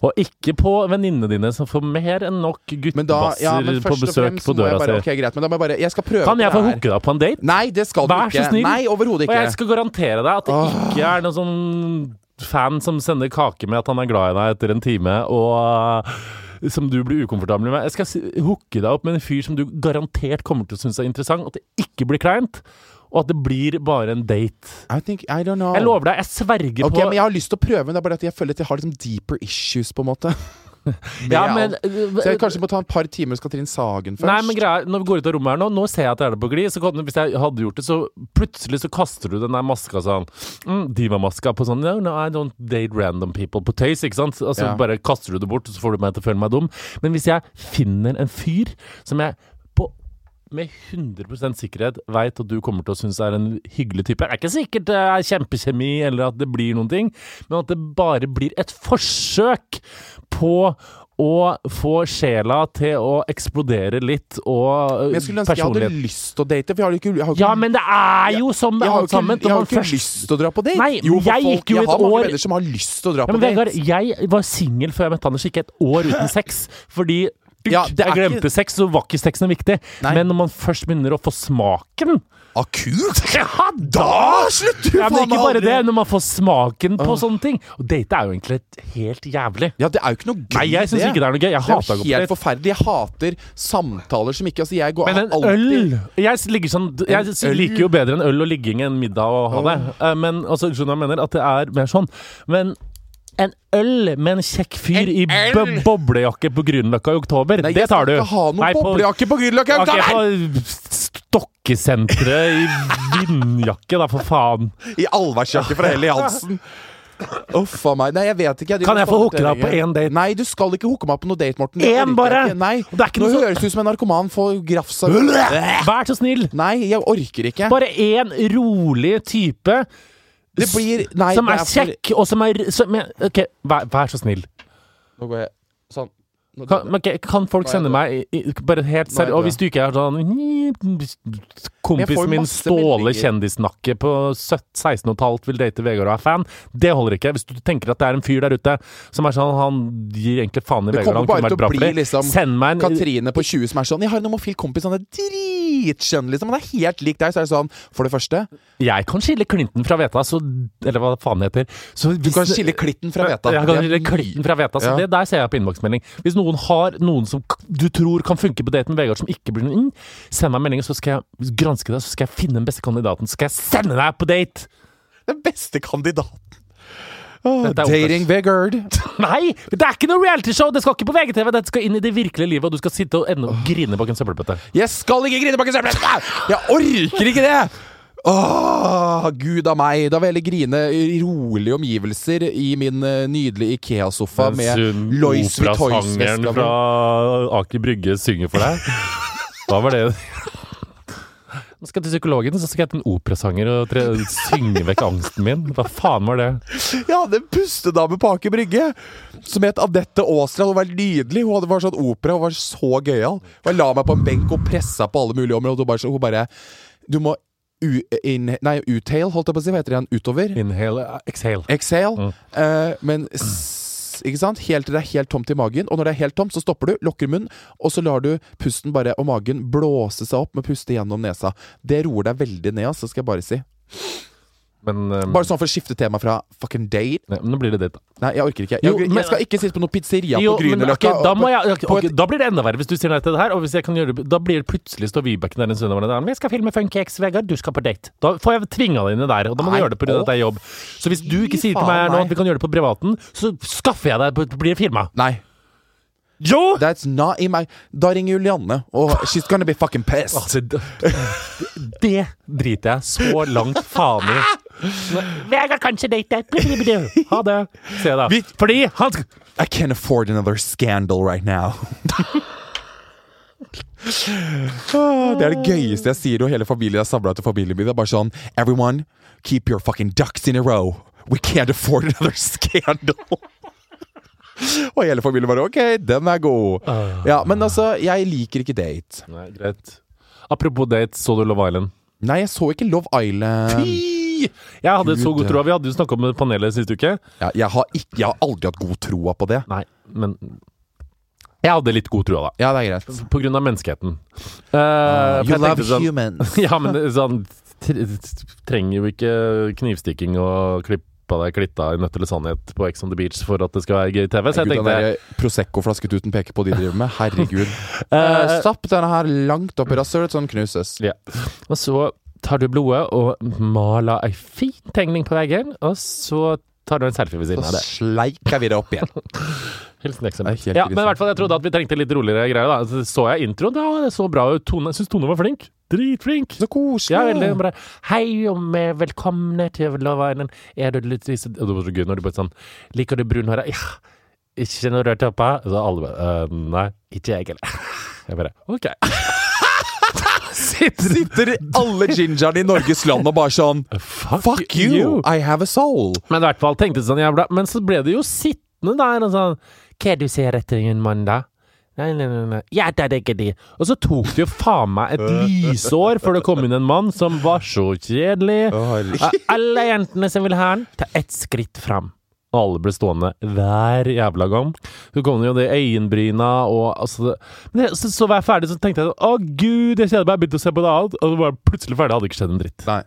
Og ikke på venninnene dine, som får mer enn nok guttebasser ja, på besøk på døra si. ok, greit, men da må jeg bare Jeg skal prøve Kan jeg få hooke deg på en date? Nei, det skal du Vær ikke. så snill. Nei, overhodet Og jeg skal garantere deg at det ikke er noen sånn fan som sender kake med at han er glad i deg etter en time, og som du blir ukomfortabel med. Jeg skal hooke deg opp med en fyr som du garantert kommer til å synes er interessant, at det ikke blir kleint, og at det blir bare en date. I think, I don't know. Jeg lover deg, jeg sverger Ok, på men Jeg har lyst til å prøve, men det er bare at jeg føler at jeg har liksom deeper issues, på en måte. ja, men. Så jeg kanskje må ta en par timer hos Katrin Sagen først. Nei, men greia, Når vi går ut av rommet her nå, nå ser jeg at jeg er det på glid. Hvis jeg hadde gjort det, så plutselig så kaster du den der maska sånn mm, Diva-maska på sånn No, no, I don't date random people på tøys, ikke sant? Altså så Ja. bare kaster du det bort, og så får du meg til å føle meg dum. Men hvis jeg finner en fyr som jeg med 100% sikkerhet veit at du kommer til å synes er en hyggelig type. Det er ikke sikkert det er kjempekjemi, eller at det blir noen ting, men at det bare blir et forsøk på å få sjela til å eksplodere litt, og Men jeg skulle ønske jeg hadde lyst til å date, for jeg har ikke, jeg har ikke Ja, men det er jo som med jeg har jo alt ikke, sammen. jeg har jo man ikke lyst til å dra på date. Nei, jo, jeg folk, gikk jo jeg har mange venner som har lyst til å dra ja, på men Vegard, date. jeg var singel før jeg møtte Anders. ikke et år uten sex. Fordi Ja, det jeg glemte ikke- sex, så var ikke sexen viktig. Nei. Men når man først begynner å få smaken Akut? Ja, Da slutter du Ja, men ikke bare aldri! det, når man får smaken på sånne ting. Og date er jo egentlig helt jævlig. Ja, det er jo ikke noe gøy, Nei, jeg syns ikke det er noe gøy. Jeg Det er hater å gå helt forferdelig. Jeg hater samtaler som ikke Altså, jeg går Men en alltid øl Jeg ligger sånn Jeg øl? liker jo bedre en øl og ligging enn middag og ha det. Uh. Men altså, skjønner jeg mener? At det er mer sånn. Men en øl med en kjekk fyr En i boblejakke på Grünerløkka i oktober, Nei, det tar du. Jeg skal ikke ha noen Nei, på- boblejakke på Grünerløkka! Ok, Okay, på Stokkesenteret i vindjakke, da, for faen. I allværsjakke fra Helly Hansen. Uff a meg. Nei, jeg vet ikke. Kan jeg få hooke deg opp på én date? Nei, du skal ikke hooke meg opp på noe date, Morten. Én bare? ikke. Nei. Det er ikke Nå noe så- høres du ut som en narkoman får grafsa Vær så snill! Nei, jeg orker ikke. Bare én rolig type Det blir Nei, som det er for- kjekk, og som er som, OK, vær, vær så snill. Nå går jeg sånn. Nå Kan, okay, kan folk sende meg bare helt er seriøst Og hvis du ikke er sånn Kompisen min Ståle. Kjendisnakke på 16 og et halvt vil date Vegard og er fan, det holder ikke. Hvis du tenker at det er en fyr der ute som er sånn Han gir egentlig faen i Det Vegard, kommer han bare kunne til vært bra å for bli liksom Send meg en Katrine på 20 som er sånn Jeg har en homofil kompis, han er dritskjønn, liksom. Han er helt lik deg. Så er det sånn For det første, Jeg kan skille klinten fra Veta, så Eller hva faen det heter. Så du kan skille klitten fra veta. Jeg kan skille klitten fra Veta, så Ja. det der ser jeg på innboksmelding. Hvis noen har noen som du tror kan funke på date med Vegard, som ikke blir noen inn, send meg en melding, så skal jeg granske deg, så skal jeg finne den beste kandidaten, så skal jeg sende deg på date! Den beste kandidaten. Er dating Vegard. Nei! Det er ikke noe realityshow! Det skal ikke på VGTV, dette skal inn i det virkelige livet, og du skal sitte og ende og grine bak en søppelbøtte. Jeg skal ikke grine bak en søppelbøtte! Jeg orker ikke det! Åh, gud a meg. Da vil jeg heller grine i rolige omgivelser i min eh, nydelige Ikea-sofa med Lois Vitoys-veska. Operasangeren fra Aker Brygge synger for deg. Hva var det? Nå skal jeg til psykologen, så skal jeg til en operasanger og synge vekk angsten min. Hva faen var det? Jeg hadde en pustedame på Aker Brygge som het Adette Aasland. Hun var nydelig. Hun hadde var sånn opera, hun var så gøyal. Jeg la meg på en benk og pressa på alle mulige områder. Hun bare, hun bare Du må in, Nei, uthale, holdt jeg på å si. Hva heter det igjen? Utover? Inhale, exhale. Exhale. Mm. Uh, men ikke sant? Helt til det er helt tomt i magen. Og når det er helt tomt, så stopper du, lukker munnen, og så lar du pusten bare og magen blåse seg opp med puste gjennom nesa. Det roer deg veldig ned, altså, skal jeg bare si. Men, um, Bare sånn for å skifte tema fra fucking date. nei, men nå blir det date, da. Nei, jeg orker ikke. Jeg, Jo, jeg, men- skal ikke sitte på noen pizzeria Jo, på Grünerløkka. Okay, da, må jeg, ok, på da blir det enda verre hvis du sier nei til det her. Og hvis jeg kan gjøre det, da blir det plutselig stå Vibeke der en stund og bare Men jeg skal filme Funky X, Vegard. Du skal på date. Da får jeg tvinga deg inn i der, og da må du gjøre det pga. at det er jobb. Så hvis du ikke sier til meg nå at vi kan gjøre det på privaten, så skaffer jeg deg Blir det firma. Nei. Jo! That's not in my Da ringer Julianne, og she's gonna be fucking pissed. Altså, det, det driter jeg så langt faen i. Vegard kan ikke date. Ha det. Se da. Fordi han I can't afford another scandal right now. Ah, det er det gøyeste jeg sier, og hele familien er samla til familien min. Det er bare sånn Everyone, keep your fucking ducks in a row. We can't afford another scandal. og hele familien bare OK, den er god. Ja, Men altså, jeg liker ikke date. Nei, greit. Apropos date, så du Love Island? Nei, jeg så ikke Love Island. Fy! Jeg hadde så god tro. Vi hadde jo snakka om panelet sist uke. Ja, jeg, har ikke, jeg har aldri hatt god troa på det. Nei, men Jeg hadde litt god trua, da. Ja, det er greit. På grunn av menneskeheten. Uh, you love sånn- humans. Ja, men sånn Trenger jo ikke knivstikking og klipp av deg klitta i Nødt eller sannhet på Ex on the Beach for at det skal være gøy TV. Så jeg Gud, tenkte Prosecco-flasketuten peker på de driver med. Herregud. Eh, Eh, Stapp denne her langt opp i rasshølet, så den knuses. Yeah. Og så tar du blodet og maler ei fin tegning på veggen, og så tar du en selfie ved siden Så av det. sleiker vi det opp igjen. Hilsen eksempel. Ja, men i hvert fall, jeg trodde at vi trengte litt roligere greier. da Så så jeg introen, ja, det så bra ut. Tone, syns Tone var flink. Dritflink. Så koselig. Ja, veldig bra. Hei og med velkomne til Love Island. Er du litt Og det var så gøy når du bare sånn Liker du brunhåra? Ja. Ikke noe rørt oppe? Så alle bare «Øh, Nei, ikke jeg heller. Jeg bare OK. Sitter Sitter alle gingerne i Norges land og bare sånn Fuck you! I have a soul. Men i hvert fall tenkte sånn jævla Men så ble det jo sittende der og sånn Hva er det du ser etter en mann, da? Nei, nei, nei, nei. Ja, det er ikke det. Og så tok det jo faen meg et lysår før det kom inn en mann som var så kjedelig. Alle jentene som vil ha den, ta ett skritt fram. Og alle ble stående hver jævla gang. Så kom det jo det øyenbryna og altså det, Men jeg, så, så var jeg ferdig, så tenkte jeg å gud, jeg kjeder meg, jeg begynte å se på det annet. Og så var jeg plutselig ferdig, hadde ikke skjedd en dritt. Nei.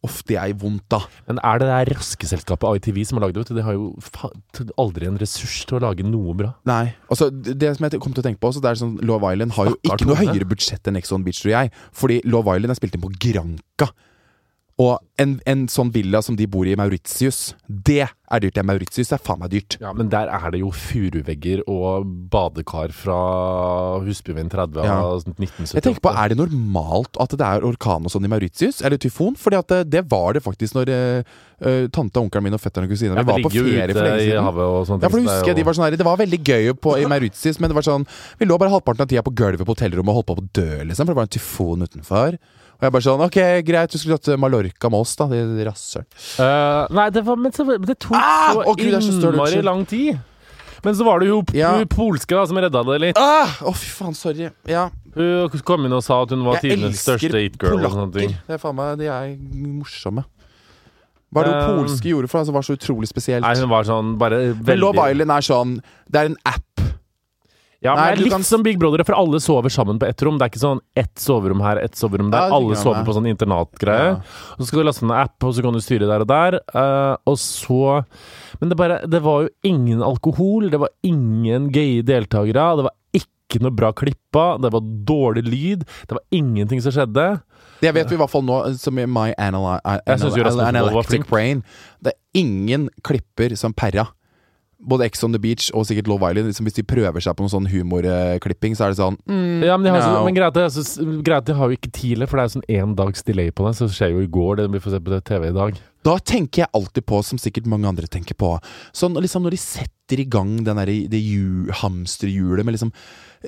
Uff, det er vondt, da. Men er det det raske selskapet ITV som har lagd det? De har jo aldri en ressurs til å lage noe bra. Nei. Altså, det som jeg kom til å tenke på også, det er sånn Love Island har jo ikke noe høyere budsjett enn Exo on Beach, tror jeg. Fordi Love Island er spilt inn på Granca. Og en, en sånn villa som de bor i i Mauritius, det er dyrt. Det Mauritius, er faen meg dyrt. Ja, Men der er det jo furuvegger og badekar fra Husbyveien 30 Ja. 1978. Jeg tenker på, Er det normalt at det er orkan og sånn i Mauritius? Eller tyfon? Fordi at det, det var det faktisk når eh, eh, tante, onkelen min og fetteren og kusina ja, var på ferie for lenge i siden. havet og sånne Ja, for husker jeg, det de var sånn her, Det var veldig gøy på, i Mauritius, men det var sånn Vi lå bare halvparten av tida på gulvet på hotellrommet og holdt på å dø, liksom, for det var en tyfon utenfor. Og jeg bare sånn Ok, greit, du skulle til Mallorca med oss, da. Det rasshøl. Uh, Nei, det, var, men så, det tok Ah! så Å, Gud, så innmari lang tid. Men så var det jo Ja. polske da som redda det litt. Ah! oh, fy faen, sorry. Ja. Hun kom inn og sa at hun var Jeg tidenes største it-girl. sånne ting. polakker. Det er faen meg, De er morsomme. Hva er det Um, polske gjorde for deg som var så utrolig spesielt? Nei, hun var sånn bare veldig... Men Love Island er sånn Det er en app. Ja, men Nei, det er litt kan- som Big Brother, for alle sover sammen på ett rom. Det er ikke sånn ett soverom her, ett soverom der. Ja, alle sover på sånn internatgreie. Ja. Så skal du laste ned en app, og så kan du styre der og der. Uh, og så Men det, bare, det var jo ingen alkohol, det var ingen gøye deltakere. Det var ikke noe bra klippa, det var dårlig lyd, det var ingenting som skjedde. Det vet vi i hvert fall nå, som i My Analy Analytic. Brain. Det er ingen klipper som perra. Både Ex on the Beach og sikkert Love Island. Liksom hvis de prøver seg på noen sånn humorklipping, så er det sånn mm, Ja, men de har, no. men greit, de har jo ikke tidlig, for det er sånn én dags delay på det. Så det skjer jo i går, det vi får se på det TV i dag. Da tenker jeg alltid på, som sikkert mange andre tenker på Sånn liksom når de setter i gang den der, det hamsterhjulet med liksom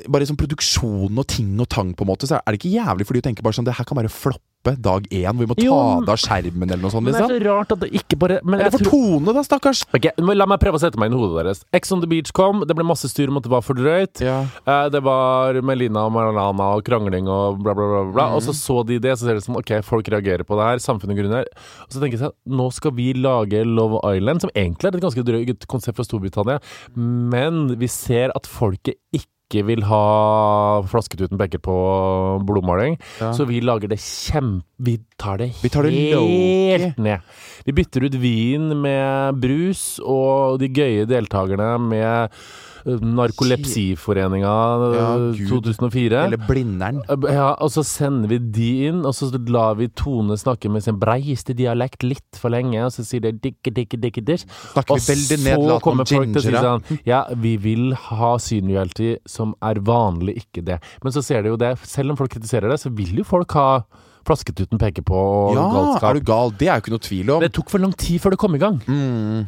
Bare liksom produksjonen og ting og tang, på en måte, så er det ikke jævlig fordi du tenker bare sånn Det her kan bare floppe dag én, hvor vi må ta av skjermen eller noe sånt, Men det er liksom. så rart at det ikke bare men Eller jeg for tror- Tone, da, stakkars! Ok, men La meg prøve å sette meg inn i hodet deres. Ex on the Beach kom, det ble masse styr om at det var for drøyt. Ja. Eh, det var Melina og Marlana og krangling og bla, bla, bla. bla. Mm. Og så så de det, så ser det sånn ok, folk reagerer på det her. Samfunnet grunner. Og så tenker jeg sånn, nå skal vi lage Love Island, som egentlig er et ganske drøyt konsept fra Storbritannia, men vi ser at folket ikke vil ha flasketuten peker på blodmaling, Ja. så vi lager det kjempe... Vi tar det, Vi tar det helt ned. Vi bytter ut vin med brus, og de gøye deltakerne med Narkolepsiforeninga eh, Ja, 2004. Eller Blindern. Ja, og så sender vi de inn, og så lar vi Tone snakke med sin breiste dialekt litt for lenge, og så sier de dikke, dikke, dikke. Snakker Og så kommer folk til å si sånn Ja, vi vil ha synreality som er vanlig, ikke det. Men så ser de jo det, selv om folk kritiserer det, så vil jo folk ha Flasketuten peker på Ja, galskap. er du gal? Det er jo ikke noe tvil om. Det tok for lang tid før det kom i gang. Mm.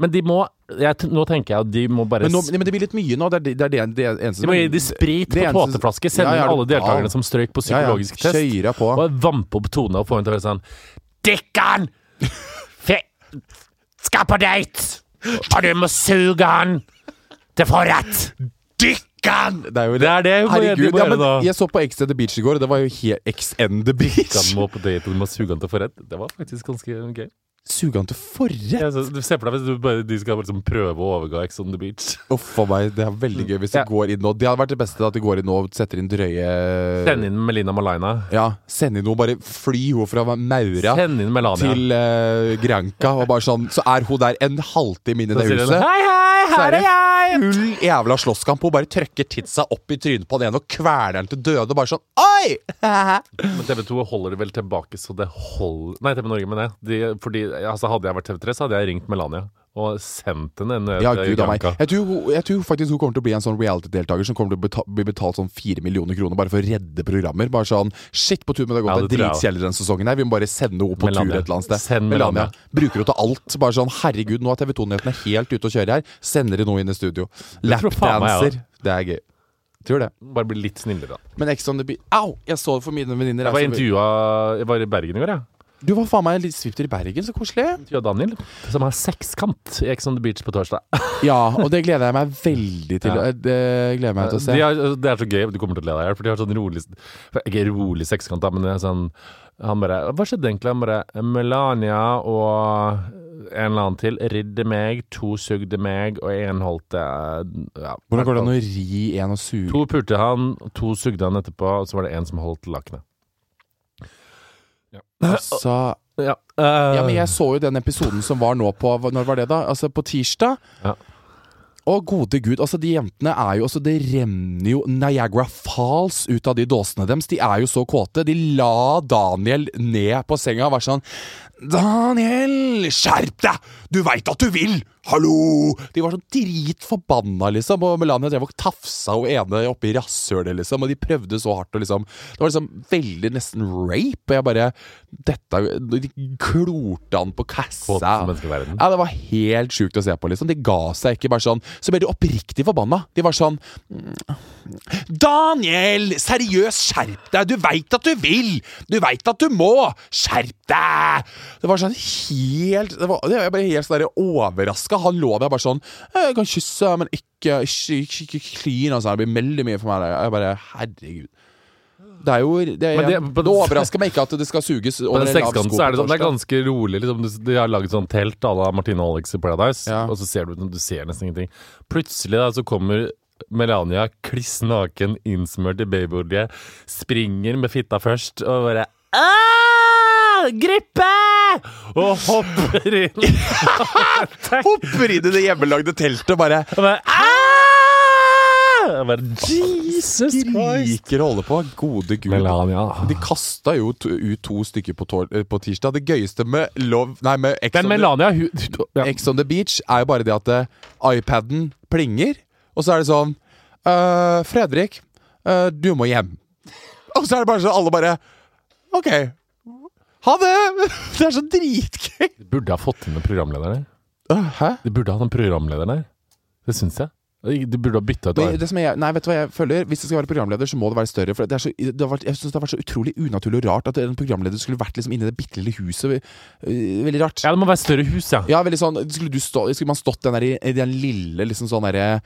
Men de må jeg, Nå tenker jeg at de må bare Men, nå, men det blir litt mye nå. Det er det, det, er det, det eneste De må gi de sprit det på tåteflaske, sende Ja, ja, er alle deltakerne ja. som strøyk på psykologisk test. På. Og vampe opp Tone og få henne til å være sånn Dikkan! Skal på date! Og du må suge han til forrett! Dikkan! Det er jo Det er det hun må gjøre- de Herregud. Ja, men jeg så på X the Beach i går, og det var jo helt X the Beach. Dikkan må på date, og du må suge han til forrett. Det var faktisk ganske gøy. Suge han til forrett? Ja, så du ser for deg hvis du bare, de skal liksom prøve å overgå Ex on the Beach. Uff a meg, det er veldig gøy hvis Ja. går inn nå. Det hadde vært det beste, at de går inn nå og setter inn drøye Send inn Melina Malaina. Ja, send inn henne. Bare fly henne fra Maura Send inn Melania. til uh, Granca, og bare sånn Så er hun der en halvtime inn i det huset. huset. Hei, hei, her er jeg! full jævla slåsskamp. Hun bare trøkker titsa opp i trynet på den ene og kveler den til døde. Og bare sånn Oi! Men TV 2 holder det vel tilbake, så det holder Nei, TV Norge, mener jeg. De, fordi, altså, hadde jeg vært TV3, så hadde jeg ringt Melania og sendt henne en Ja, gud. Jeg tror, jeg tror faktisk hun kommer til å bli en sånn reality-deltaker som kommer til å beta bli betalt sånn fire millioner kroner bare for å redde programmer. Bare sånn Shit, på tur med det har gått den dritkjedelig denne sesongen her. Vi må bare sende henne på Melania. tur et eller annet sted. Send Melania. Bruker henne til alt. Bare sånn Herregud, nå er TV 2-nyhetene helt ute å kjøre her. Sender de noe inn i studio. Jeg Lapdancer. Det er gøy. Tror det. Bare bli litt snillere, da. Men Ex on the Beach Au! Jeg så det for mine venninner. Jeg var altså. intervjua Jeg var i Bergen i går, jeg. Du var faen meg en liten sviptur i Bergen, så koselig. Intervjua Daniel, som har sekskant i Ex on the Beach på torsdag. Ja, og det gleder jeg meg veldig til. Ja. Det gleder jeg meg til å se. De har, det er så gøy, du kommer til å le deg i hjel, for de har sånn rolig Ikke rolig sekskant, da, men det er sånn Han bare Hva skjedde egentlig? Han bare Melania og en eller annen til ridde meg, to sugde meg, og én holdt det ja, Hvordan går det an å ri en og suge To pulte han, to sugde han etterpå, og så var det en som holdt lakenet. Altså Ja, Uh, Ja, men jeg så jo den episoden som var nå på Når var det, da? Altså på tirsdag. Ja. Å, gode gud. Altså, de jentene er jo Altså, det renner jo Niagara Falls ut av de dåsene deres. De er jo så kåte. De la Daniel ned på senga og var sånn Daniel, skjerp deg! Du veit at du vil! Hallo! De var sånn dritforbanna, liksom. Og Melania drev og tafsa hun ene oppi rasshølet, liksom. Og de prøvde så hardt og liksom Det var liksom veldig nesten rape. Og jeg bare Dette De klorte han på kassa. Ja, Det var helt sjukt å se på. liksom De ga seg ikke. bare sånn Så ble de oppriktig forbanna. De var sånn Daniel! Seriøst, skjerp deg! Du veit at du vil! Du veit at du må! Skjerp deg! Det var sånn helt Det var, jeg bare helt sånn overraska. Han lå der bare sånn Jeg kan kysse, men ikke kline. Altså. Det blir veldig mye for meg. der. Jeg bare Herregud. Det er jo Det, det, det- overrasker meg ikke at det skal suges over en lav sko er det sånn Det er ganske rolig. Liksom. De- har laget sånn telt à la Martine og Alex i Paradise, Ja. og så ser du Du ser nesten ingenting. Plutselig da så kommer Melania kliss naken, innsmørt i babyolje, springer med fitta først og bare «Ah! Grippe! Og hopper inn. Hopper inn i det hjemmelagde teltet og bare Og bare «Ah!» Jeg bare Jesus Christ! skriker og holder på. Gode gud. Melania. De kasta jo to, ut to stykker på, eh, på tirsdag. Det gøyeste med Love Nei, med Ex, Men on, the, hun, ja. Ex on the Beach er jo bare det at eh, iPaden plinger, og så er det sånn «Øh, Fredrik, du må hjem. Og så er det bare sånn alle bare OK. Ha det! Det er så dritgøy. De burde ha fått inn en programleder der. Hæ? De burde hatt en programleder der. Det syns jeg. De burde ha bytta ut jeg, nei, vet du hva jeg føler? Hvis det skal være programleder, så må det være større. For det er så, det har vært, jeg synes det har vært så utrolig unaturlig og rart at en programleder skulle vært liksom inni det bitte lille huset. Øh, Veldig rart. Ja, det må være større hus, ja. Ja, veldig sånn Skulle, du stå, skulle man stått den der, i, i den lille liksom sånn derre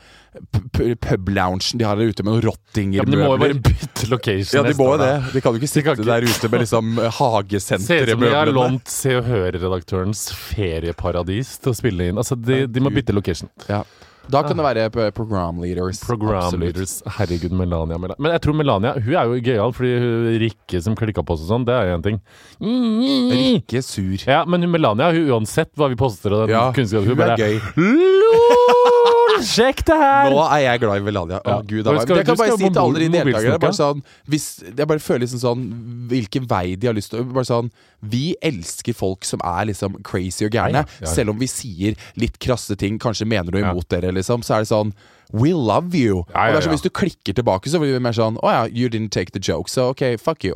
pub-loungen de har der ute med noen rottinger Ja, men de må jo bare bytte location. Ja, de må jo det. De kan jo ikke sitte ikke- der ute med liksom Ser ut Se i som de har lånt Se og Hør-redaktørens ferieparadis til å spille inn. Altså, de, de må bytte location. Ja. Da kan det være programleaders. program leaders. Program Absolutt. leaders. Herregud, Melania, Melania. Men jeg tror Melania hun er jo gøyal, fordi hun Rikke som klikka på oss og sånn, det er én ting. Rikke sur. Ja, men hun Melania, hun, uansett hva vi poster og den Ja, kunnskapen hun hun er bare gøy. Sjekk det her! Nå er jeg glad i Melania. Å. Gud, da, skal- jeg kan bare si til alle de deltakerne bare sånn hvis, Jeg bare føler liksom sånn hvilken vei de har lyst til Bare sånn Vi elsker folk som er liksom crazy og gærne. Ja, ja. Selv om vi sier litt krasse ting, kanskje mener noe imot dere, liksom, så er det sånn We love you. Og det er sånn. Hvis du klikker tilbake, så blir vi mer sånn Å ja, you didn't take the joke, so ok, fuck you.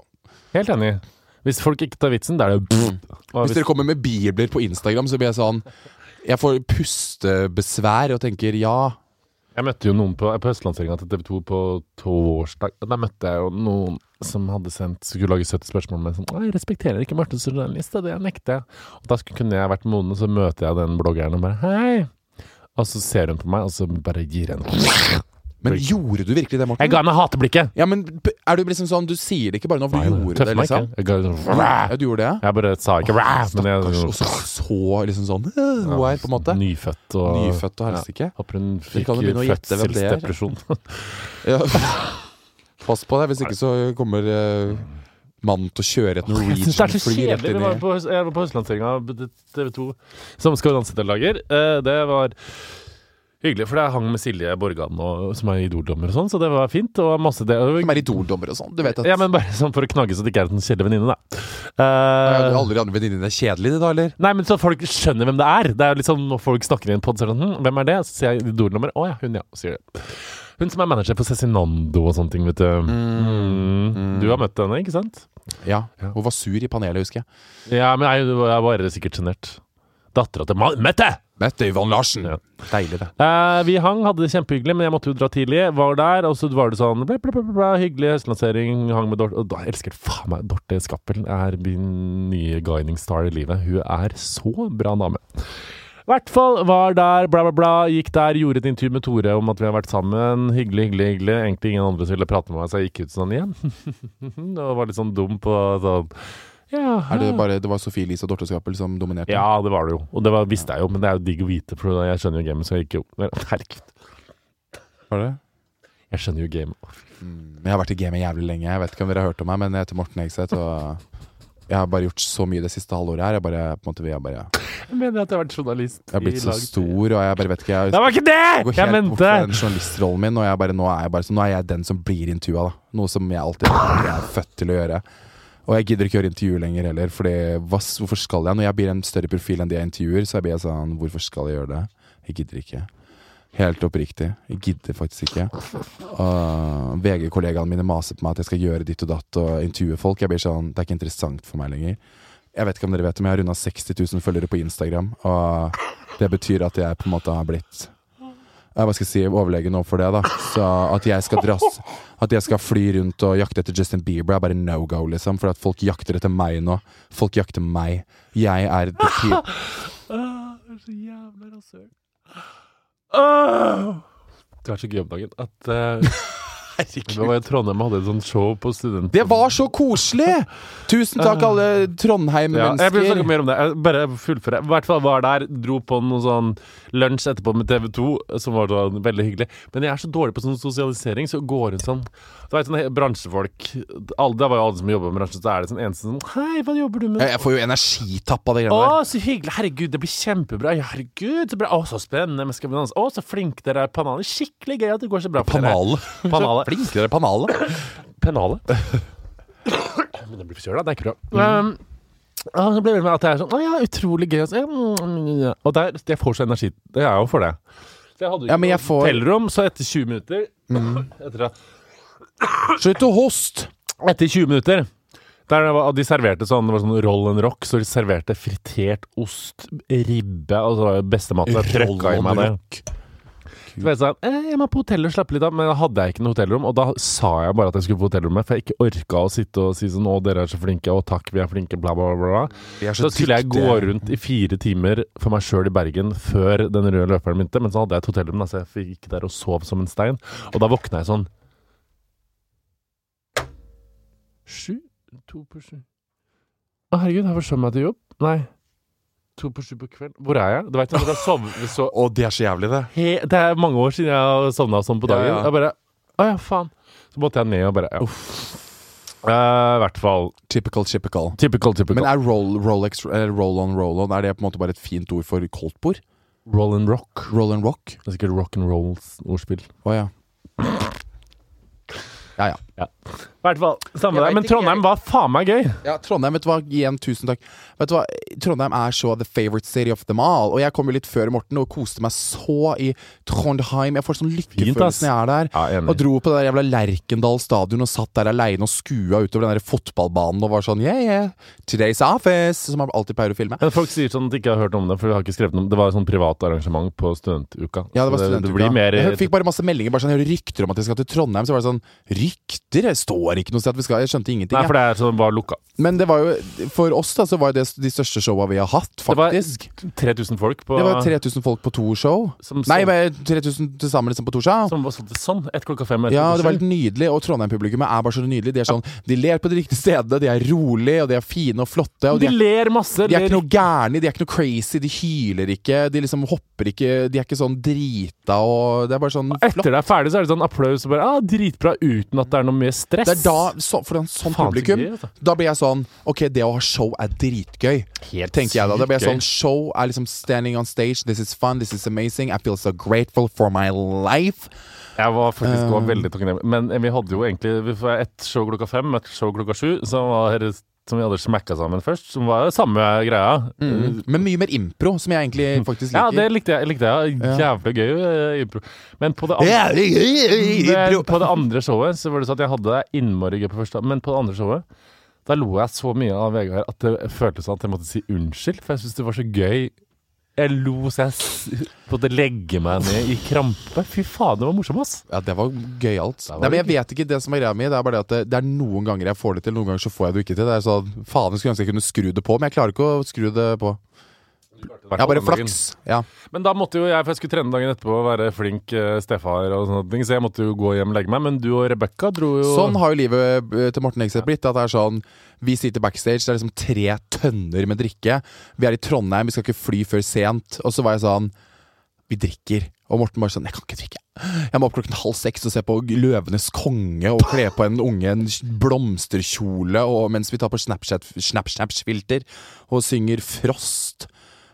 Helt enig. Hvis folk ikke tar vitsen, da er det Hvis hvis- dere kommer med bibler på Instagram, så blir jeg sånn Jeg får pustebesvær og tenker ja. Jeg møtte jo noen på, på høstlanseringa til TV 2 på torsdag. Der møtte jeg jo noen som hadde sendt skulle lage 70 spørsmål med sånn 'Jeg respekterer ikke Marte journalist, det nekter jeg'. Og Da kunne jeg vært moden, så møter jeg den bloggeren og bare 'hei'. Og så ser hun på meg, og så bare gir jeg henne Men Oi. gjorde du virkelig det, Morten? Jeg ga henne hateblikket! Ja, men er du liksom sånn Du sier det ikke bare nå, for du Nei, gjorde det, liksom? ga sånn, Ja, du gjorde det? jeg bare sa ikke Stakkars. Og så så liksom sånn Hun er på en måte Nyfødt og nyfødt og helsike. Håper hun fikk fødselsdepresjon. Ja. Pass på deg, hvis ikke så kommer uh mannen til å kjøre et Norwegian-fly rett. Inn i jeg var på av TV 2 som Skal danse-deltaker. Eh, Det var hyggelig, for jeg hang med Silje Borgan, og, som er Idol-dommer og sånn, så det var fint. Og masse det. Som er idoldommer og sånn. Du vet at Ja, men bare sånn for å knagge så det ikke er en kjedelig venninne, da. Ja, Eh, Alle de andre venninnene er kjedelige, da, eller? Nei, men så folk skjønner hvem det er. Det er jo litt sånn Når folk snakker i en pod, så er det sånn hm, Hvem er det? Så sier jeg Idol-nummer. Å ja, hun, ja. Sier det. Hun som er manager for Cezinando og sånne ting, vet du. Mm. Du har møtt henne, ikke sant? Ja. Hun var sur i panelet, husker jeg. Ja, men jeg, jeg var sikkert sjenert. Dattera til Ma- Mette! Mette Yvonne Larsen. Ja. Deilig, det. Eh, vi hang, hadde det kjempehyggelig, men jeg måtte jo dra tidlig. Var der, og så var det sånn bla, bla, bla, bla, Hyggelig høstlansering. Hang med Dorte. Og da elsker jeg faen meg Dorte Skappelen. Er min nye guiding star i livet. Hun er så bra dame. I hvert fall var der, bla, bla, bla. Gikk der, gjorde et intervju med Tore om at vi har vært sammen. Hyggelig, hyggelig, hyggelig. Egentlig ingen andre som ville prate med meg, så jeg gikk ut sånn igjen. og var litt sånn dum på sånn ja, Er det bare Det var Sofie Elise og Dorte Skappel som dominerte? ja, det var det jo. Og det var, visste jeg jo, men det er jo digg å vite, for jeg skjønner jo gamet, så jeg gikk jo Herregud. Var det? Jeg skjønner jo gamet. Mm, Jeg har vært i gamet jævlig lenge. Jeg vet ikke om dere har hørt om meg, men jeg heter Morten Hegseth, og jeg har bare gjort så mye det siste halvåret her. Jeg bare, på en måte, vi har bare Jeg mener at jeg har vært journalist. Jeg har blitt i så stor, og jeg bare vet ikke Jeg, Det var ikke det! jeg går Jeg mente. bort fra den journalistrollen min, og jeg bare, nå, er jeg bare, så nå er jeg den som blir intervjua, da. Noe som jeg alltid jeg er født til å gjøre. Og jeg gidder ikke gjøre intervju lenger heller, Fordi hva, hvorfor skal jeg? Når jeg blir en større profil enn de jeg intervjuer, så blir jeg sånn Hvorfor skal jeg gjøre det? Jeg gidder ikke. Helt oppriktig. Jeg gidder faktisk ikke. Og VG-kollegaene mine maser på meg at jeg skal gjøre ditt og datt og intervjue folk. Jeg blir sånn, Det er ikke interessant for meg lenger. Jeg vet ikke om dere vet det, men jeg har runda 60 000 følgere på Instagram. Og det betyr at jeg på en måte har blitt Hva skal jeg si, overlegen overfor det, da. Så at jeg skal dras At jeg skal fly rundt og jakte etter Justin Bieber, er bare no go, liksom. For at folk jakter etter meg nå. Folk jakter meg. Jeg er the er så jævla rasshøl. Du er så gøy om dagen at uh, Vi var i Trondheim hadde et sånt show på studenten. Det var så koselig! Tusen takk, alle ja, Jeg vil snakke mer om det. Jeg bare fullføre. I hvert fall var der, dro på noe sånn lunsj etterpå med TV 2, som var sånn veldig hyggelig. Men jeg er så dårlig på sånn sosialisering, så går rundt sånn Du vet sånne bransjefolk alle, Det var jo alle som jobber med bransjen, så er det sånn eneste sånn Hei, hva jobber du med? Jeg får jo energitapp av det Å, greiene der. så hyggelig! Herregud, det blir kjempebra! Herregud, så bra! Å, så spennende! Men skal vi danse? Å, så flinke dere er! Panale. Skikkelig gøy at det går så bra for dere. Panale. Panale. penale. Pennale. Men det blir for søla, det er ikke bra. Um, og så blir det med at det er sånn Å ja, utrolig gøy. altså. Ja, Og der, jeg får så energi. Det er jo for det. Så jeg hadde jo Ja, ikke men jeg noe får- hotellrom, så etter 20 minutter etter, at- Slutt å hoste! etter 20 minutter der det var, De serverte sånn Det var sånn roll and rock, så de serverte fritert ost, ribbe og så var det beste maten. Jeg trøkka i meg det. Så var jeg sånn, eh, jeg må på hotellet og slappe litt av, men da hadde jeg ikke noe hotellrom. Og da sa jeg bare at jeg skulle på hotellrommet, for jeg ikke orka å sitte og si sånn å, dere er så flinke, og takk, vi er flinke, bla, bla, bla. Så, Så skulle jeg gå rundt i fire timer for meg sjøl i Bergen før den røde løperen begynte, men så hadde jeg et hotellrom, så jeg gikk der og sov som en stein. Og da våkna jeg sånn Sju? To på sju Å, herregud, har jeg forsømt meg til jobb? Nei. To på sju på kvelden. Hvor er jeg? Du vet, jeg har sovet så Å, det er så jævlig, det. he Det er mange år siden jeg har sovna sånn på dagen. ja. Jeg bare Å ja, faen. Så måtte jeg ned og bare ja. Eh, I hvert fall Typical, typical. typical, typical. Men er roll, Rolex, eh, roll on, roll on Er det på en måte bare et fint ord for koldtbord? Roll and rock. Roll and rock? Det er sikkert rock and rolls-ordspill. Å ja. Ja, ja. Ja. Hvert fall, samme det. Men Trondheim var faen meg gøy. Ja, Trondheim, vet du hva, igjen tusen takk. Vet du hva, Trondheim er så the favorite city of them all. Og jeg kom jo litt før Morten og koste meg så i Trondheim. Jeg får sånn lykkefølelse når jeg er der. Ja. Og dro på det der jævla Lerkendal stadion og satt der aleine og skua utover den der fotballbanen og var sånn yeah, yeah, today's office, som jeg alltid pleier å filme. Men folk sier sånn at de ikke har hørt om det, for de har ikke skrevet noe. Det var et sånn privat arrangement på studentuka. Ja, det var studentuka. det blir mer Jeg fikk bare masse meldinger. Bare sånn, jeg hører rykter om at jeg skal til Trondheim. Så var det sånn Rykter? Det står ikke noe sted at vi skal. Jeg skjønte ingenting. Nei, for det er sånn var lukka. Men det var jo for oss da Så var det de største showa vi har hatt, faktisk. Det var 3000 folk på Det var 3000 folk på to show. som, Nei, som, men 3000 til sammen liksom på to show. som var sånn, sånn ett klokka fem. Ja, det var helt nydelig, og Trondheim-publikummet er bare så nydelig. De er sånn, de ler på de riktige stedene, de er rolig, og de er fine og flotte. Og De de er, ler masse. de er ler ikke noe gærne, de er ikke noe crazy, de hyler ikke, de liksom hopper ikke, de er ikke sånn drita, og det er bare sånn flott. Etter det er ferdig, så er det sånn applaus og bare ah, dritbra, uten at det er noe mer stress. Det er da, så, for en sånn Faen, så publikum, gøy, da blir jeg sånn Ok, det å ha show er dritgøy. Helt tenker jeg da. Da blir jeg sånn Show er liksom standing on stage. This is fun. This is amazing. I feel so grateful for my life. Jeg var faktisk uh, veldig takknemlig. Men vi hadde jo egentlig Vi får ett show klokka fem, et show klokka sju, som, var, som vi hadde smacka sammen først. Som var samme greia. Men mye mer impro, som jeg egentlig faktisk Ja, det likte jeg. Likte jeg. Jævlig gøy uh, impro. Men på det, andre, men på det andre showet så var det sånn at jeg hadde det innmari gøy på første, men på det andre showet da lo jeg så mye av Vegard at det føltes som at jeg måtte si unnskyld, for jeg syntes det var så gøy. Jeg lo så jeg måtte legge meg ned i krampe. Fy faen, det var morsomt, ass. Ja, det var gøyalt. Nei, men jeg vet ikke det som er greia mi. Det er bare det at det, det er noen ganger jeg får det til, noen ganger så får jeg det ikke til. Det er sånn, Faen, jeg skulle ønske jeg kunne skru det på, men jeg klarer ikke å skru det på. Har bare flaks. Ja. Men da måtte jo jeg, for jeg skulle trene dagen etterpå og være flink eh, stefar og sånne ting, så jeg måtte jo gå hjem og legge meg. Men du og Rebekka dro jo Sånn har jo livet eh, til Morten Hegseth blitt. At det er sånn Vi sitter backstage, det er liksom tre tønner med drikke. Vi er i Trondheim, vi skal ikke fly før sent. Og så var jeg sånn Vi drikker. Og Morten bare sånn Jeg kan ikke drikke. Jeg må opp klokken halv seks og se på Løvenes konge og kle på en unge en blomsterkjole og mens vi tar på Snapchat Snapchat-filter og synger Frost.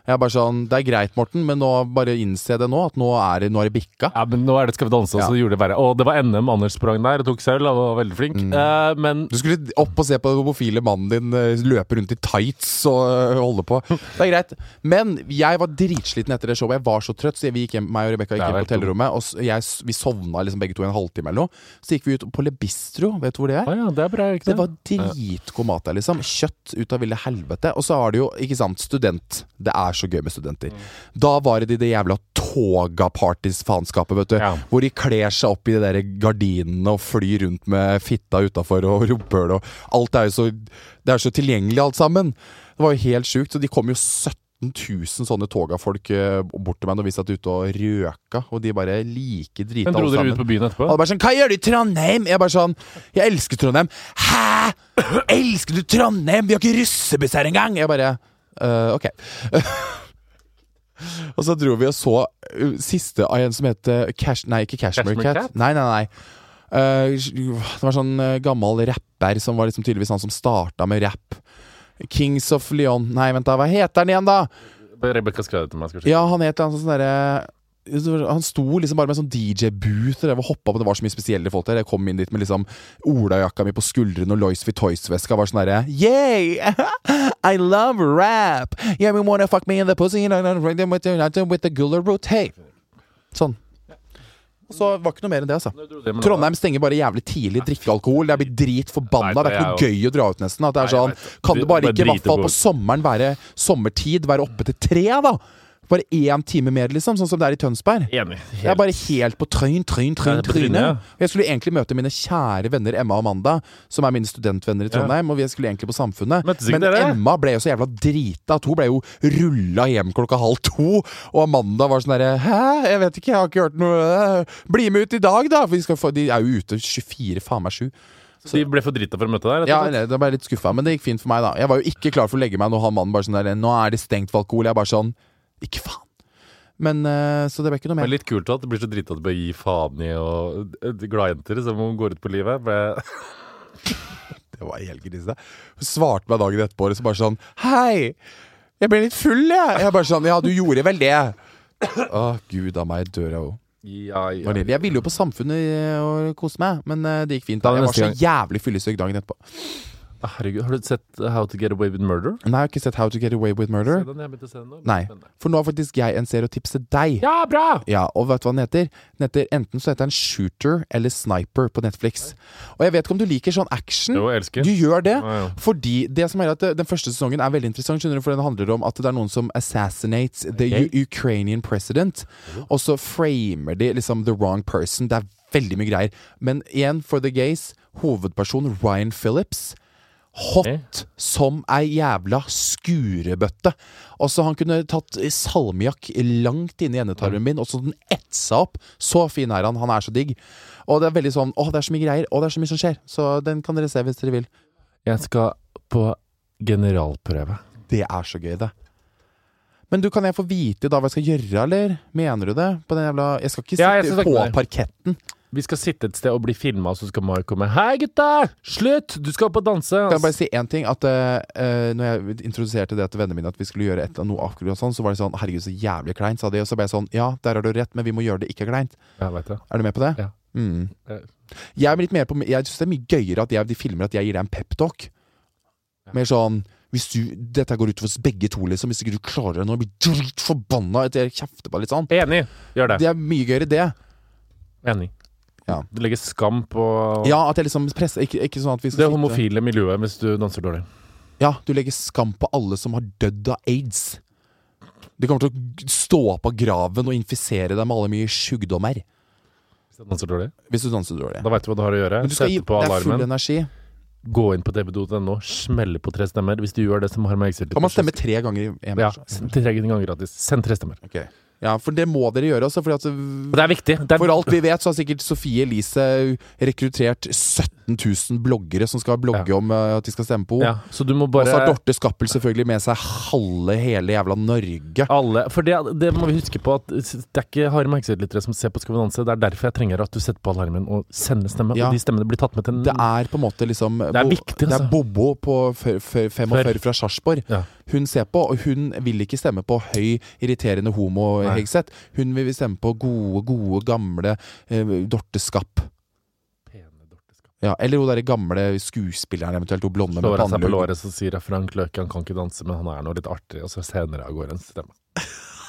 Jeg er bare sånn Det er greit, Morten, men nå bare innse det nå, at nå er det, nå er det bikka. Ja, men nå er det Skal vi danse, ja. så gjorde det verre. Og det var NM. Anders sprang der og tok sølv han var veldig flink. Mm. uh, men Du skulle opp og se på den homofile mannen din eh, løpe rundt i tights og eh, holde på. Det er greit. Men jeg var dritsliten etter det showet. Jeg var så trøtt, så vi gikk hjem, meg og Rebekka gikk Det hjem på hotellrommet. Og jeg, vi sovna liksom begge to i en halvtime eller noe. Så gikk vi ut på Le Bistro. Vet du hvor det er? Ah, ja, det er bra, ikke Det var dritgod mat der, liksom. Kjøtt ut av ville helvete. Og så har du jo, ikke sant, student. Det er så gøy med studenter. Da var det de det jævla toga-parties-faenskapet, vet du. Ja. Hvor de kler seg opp i de der gardinene og flyr rundt med fitta utafor og rumpehøl og Alt er jo så Det er så tilgjengelig, alt sammen. Det var jo helt sjukt. Så de kom jo 17 000 sånne toga-folk eh, bort til meg når vi satt ute og røka, og de bare like drita Men dro dere ut på byen etterpå? Alle bare sånn 'Hva gjør du i Trondheim?' Jeg bare sånn 'Jeg elsker Trondheim'. 'Hæ? Elsker du Trondheim? Vi har ikke russebuss her engang!' Jeg bare «Øh, Ok. og så dro vi og så uh, siste av en som heter Cash... Nei, ikke Cashmere, Cashmere Cat. Cat? Nei, nei, nei. Uh, det var sånn uh, gammel rapper som var liksom tydeligvis han som starta med rap. Kings of Leon Nei, vent da, hva heter han igjen, da? Rebekka skrev det til meg. Ja, han het sånn sånn derre han sto liksom bare med en sånn DJ-booth og hoppa på. Det var så mye spesielle folk der. Jeg kom inn dit med liksom olajakka mi på skuldrene og Lois Toys-veska Var sånn derre Yeah! I love rap! Yeah, we wanna fuck me in the pussy with the, with the. Hey! Sånn. Og så var ikke noe mer enn det, altså. Trondheim stenger bare jævlig tidlig. Drikke alkohol. Det er blitt dritforbanna. Det er ikke noe gøy å dra ut, nesten. At det er sånn. Kan det bare ikke, i hvert fall på- på sommeren, være sommertid, være oppe til tre, da? Bare én time mer, liksom. Sånn som det er i Tønsberg. Enig. Jeg er bare helt på trøyn, trøyn, trøyn, Ja, trynet, ja. Jeg skulle egentlig møte mine kjære venner Emma og Amanda, som er mine studentvenner i Trondheim. Og vi skulle egentlig på Samfunnet. Men dere? Emma ble jo så jævla drita at hun ble jo rulla hjem klokka halv to. Og Amanda var sånn derre Hæ, jeg vet ikke, jeg har ikke hørt noe Bli med ut i dag, da! For de, få, de er jo ute 24, faen meg 7. Så de ble for drita for å møte deg? Ja, det ble jeg litt skuffa, men det gikk fint for meg, da. Jeg var jo ikke klar for å legge meg når han mannen bare sånn der Nå er det stengt for alkohol. Jeg bare sånn Ikke faen. Men eh, Så det ble ikke noe mer. Men litt kult at det blir så drita at du bør gi faen i og gladjenter som går ut på livet. Ble... Det var helt grisete. Hun svarte meg dagen etterpå og så bare sånn Hei! Jeg ble litt full, jeg. Jeg bare sånn Ja, du gjorde vel det. Å, gud a meg, dør jeg òg. Ja, ja. Jeg ville jo på Samfunnet og kose meg, men eh, det gikk fint. Da. Jeg var så jævlig fyllesyk dagen etterpå. Herregud, Har du sett How to Get Away with Murder? Nei, jeg har ikke sett How to Get Away with Murder. Se den, jeg begynte å se den nå. Nei. For nå har faktisk jeg en serie å tipse deg. Ja, bra! Ja, og vet du hva den heter? Den heter Enten så heter den Shooter eller Sniper på Netflix. Og jeg vet ikke om du liker sånn action. Jo, jeg elsker. Du gjør det. Ja, ja. Fordi det som er at Den første sesongen er veldig interessant, skjønner du, for den handler om at det er noen som assassinates the okay. Ukrainian president. Og så framer de liksom the wrong person. Det er veldig mye greier. Men igjen, for the gays, hovedperson Ryan Phillips. Hot som ei jævla skurebøtte. Og så Han kunne tatt salmiakk langt inn i endetarmen min, og så den etsa opp. Så fin er han. Han er så digg. Og det er veldig sånn Å, det er så mye greier, og det er så mye som skjer. Så den kan dere se hvis dere vil. Jeg skal på generalprøve. Det er så gøy, det. Men du, kan jeg få vite da hva jeg skal gjøre, eller? Mener du det? På den jævla Jeg skal ikke sitte ja, på parketten. Vi skal sitte et sted og bli filma, og så skal Mark komme. Hei, gutta! Slutt! Du skal opp og danse! Kan jeg bare si én ting? At uh, Når jeg introduserte det til vennene mine, at vi skulle gjøre et noe akkurat sånn, så var de sånn Herregud, så jævlig kleint, sa de. Og så ble jeg sånn Ja, der har du rett, men vi må gjøre det ikke kleint. Ja, vet du. Er du med på det? Ja. Mm. Eh. Jeg er litt mer på Jeg syns det er mye gøyere at jeg, de filmer at jeg gir deg en peptalk. Mer sånn hvis du, Dette går utover oss begge to, liksom. Hvis ikke du klarer det nå, blir dritforbanna etter kjefter på litt sånn. Enig. Gjør det. Det er mye gøyere, det. Enig. Ja. Du legger skam på Ja, at jeg liksom presser Ikke, ikke sånn at vi det sitte- homofile miljøet hvis du danser dårlig. Ja, du legger skam på alle som har dødd av aids. De kommer til å stå opp av graven og infisere deg med alle mye sjukdommer. Hvis du danser dårlig. Hvis du danser dårlig. Da veit du hva du har å gjøre. Men du skal gi, på det er full energi. Gå inn på tv2.no, smelle på tre stemmer. Hvis du gjør det som har med Exit Kan man stemme tre ganger i en Ja. Tre ganger gratis. Send tre stemmer. Ok. Ja, for det må dere gjøre også. At det er viktig. Det er, For alt vi vet, så har sikkert Sofie Elise rekruttert 17 000 bloggere som skal blogge om eh, at de skal stemme på henne. ja, Og så har Dorte Skappel selvfølgelig med seg halve hele jævla Norge. alle For det, det må vi huske på at det er ikke Harry Markseth-lyttere som ser på Skal vi danse. Det er derfor jeg trenger at du setter på alarmen og sender stemme. Ja. Og de stemmene blir tatt med til en Det er på en måte liksom Det er viktig, altså. Det er altså. Bobo på før- før- 45 fra Sarpsborg. Ja. Hun ser på, og hun vil ikke stemme på høy, irriterende homo Nei. Hegseth. Hun vil stemme på gode, gode, gamle eh, Dorte Skapp. Ja, eller hun derre gamle skuespilleren, eventuelt hun blonde med Slår seg på låret, så sier jeg Frank Løke han kan ikke danse, men han er nå litt artig, og så senere av gårde en stemme.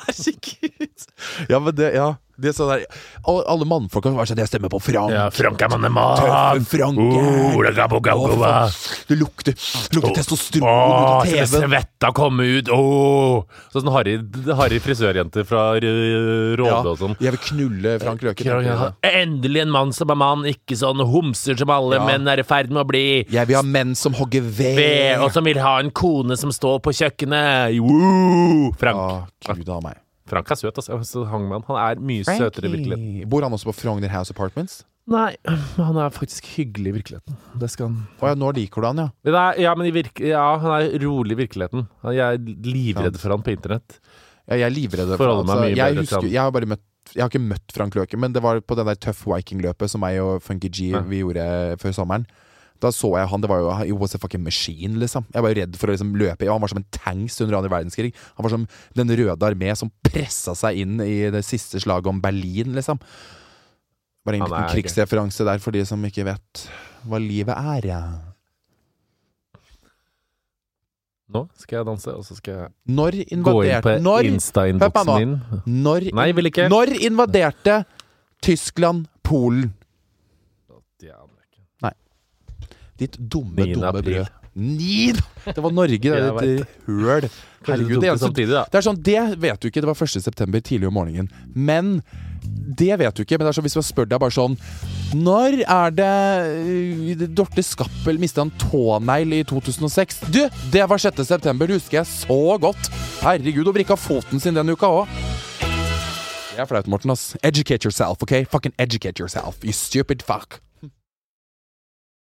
Herregud! Ja, men det Ja. Det er sånn der Alle, mannfolka var sånn Jeg stemmer på Frank. Frank er Tøffe! Frank. Oh, det faen. Det lukter, lukter oh. testosteron oh, ut av TV-en. svetta komme ut! Oh. Sånn Harry, Harry frisørjente fra Råde Ja, og sånn. jeg vil knulle Frank Løke. Ja. Endelig en mann som er mann, ikke sånn homser som alle Ja. menn er i ferd med å bli. Jeg vil ha menn som hogger ved. Ved, og som vil ha en kone som står på kjøkkenet. Woo! Frank. Å, Gud av meg. Frank er søt, altså. Hangman. han. Er mye søtere i virkeligheten. Bor han også på Frogner House Apartments? Nei, han er faktisk hyggelig i virkeligheten. Det skal han Å ja, nå liker du han, ja. Nei, ja, men i virke, ja, han er rolig i virkeligheten. Jeg er livredd for han på internett. ja jeg er livredd for han. altså, jeg, husker, han. jeg har bare møtt Jeg har ikke møtt Frank Løke, men det var på det der Tøff Viking-løpet som meg og Funky G Ja. vi gjorde før sommeren. Da så jeg han, det var jo He was a fucking machine, liksom. Jeg var jo redd for å liksom løpe. Han var som en tanks under andre verdenskrig. Han var som Den røde armé som pressa seg inn i det siste slaget om Berlin, liksom. Bare en liten er krigsreferanse der for de som ikke vet hva livet er. Ja. Nå skal jeg danse, og så skal jeg Når gå inn på Insta-innboksen din. når, Nei, vil ikke. når invaderte Tyskland Polen? Det aner jeg ikke. Ditt dumme, 9. dumme april. brød. Ni! Det var Norge, det er et høl. Herregud, det, samtidig, da. det er sånn, det vet du ikke. Det var 1. september tidlig om morgenen. Men det vet du ikke. Men det er sånn, hvis man spør deg bare sånn Når er det øh, Dorte Skappel mista en tånegl i 2006? Du, det var 6. september. Det husker jeg så godt. Herregud, og vrikka foten sin den uka òg. Det er flaut, Morten. ass Educate yourself, OK? Fucking educate yourself, you stupid fuck.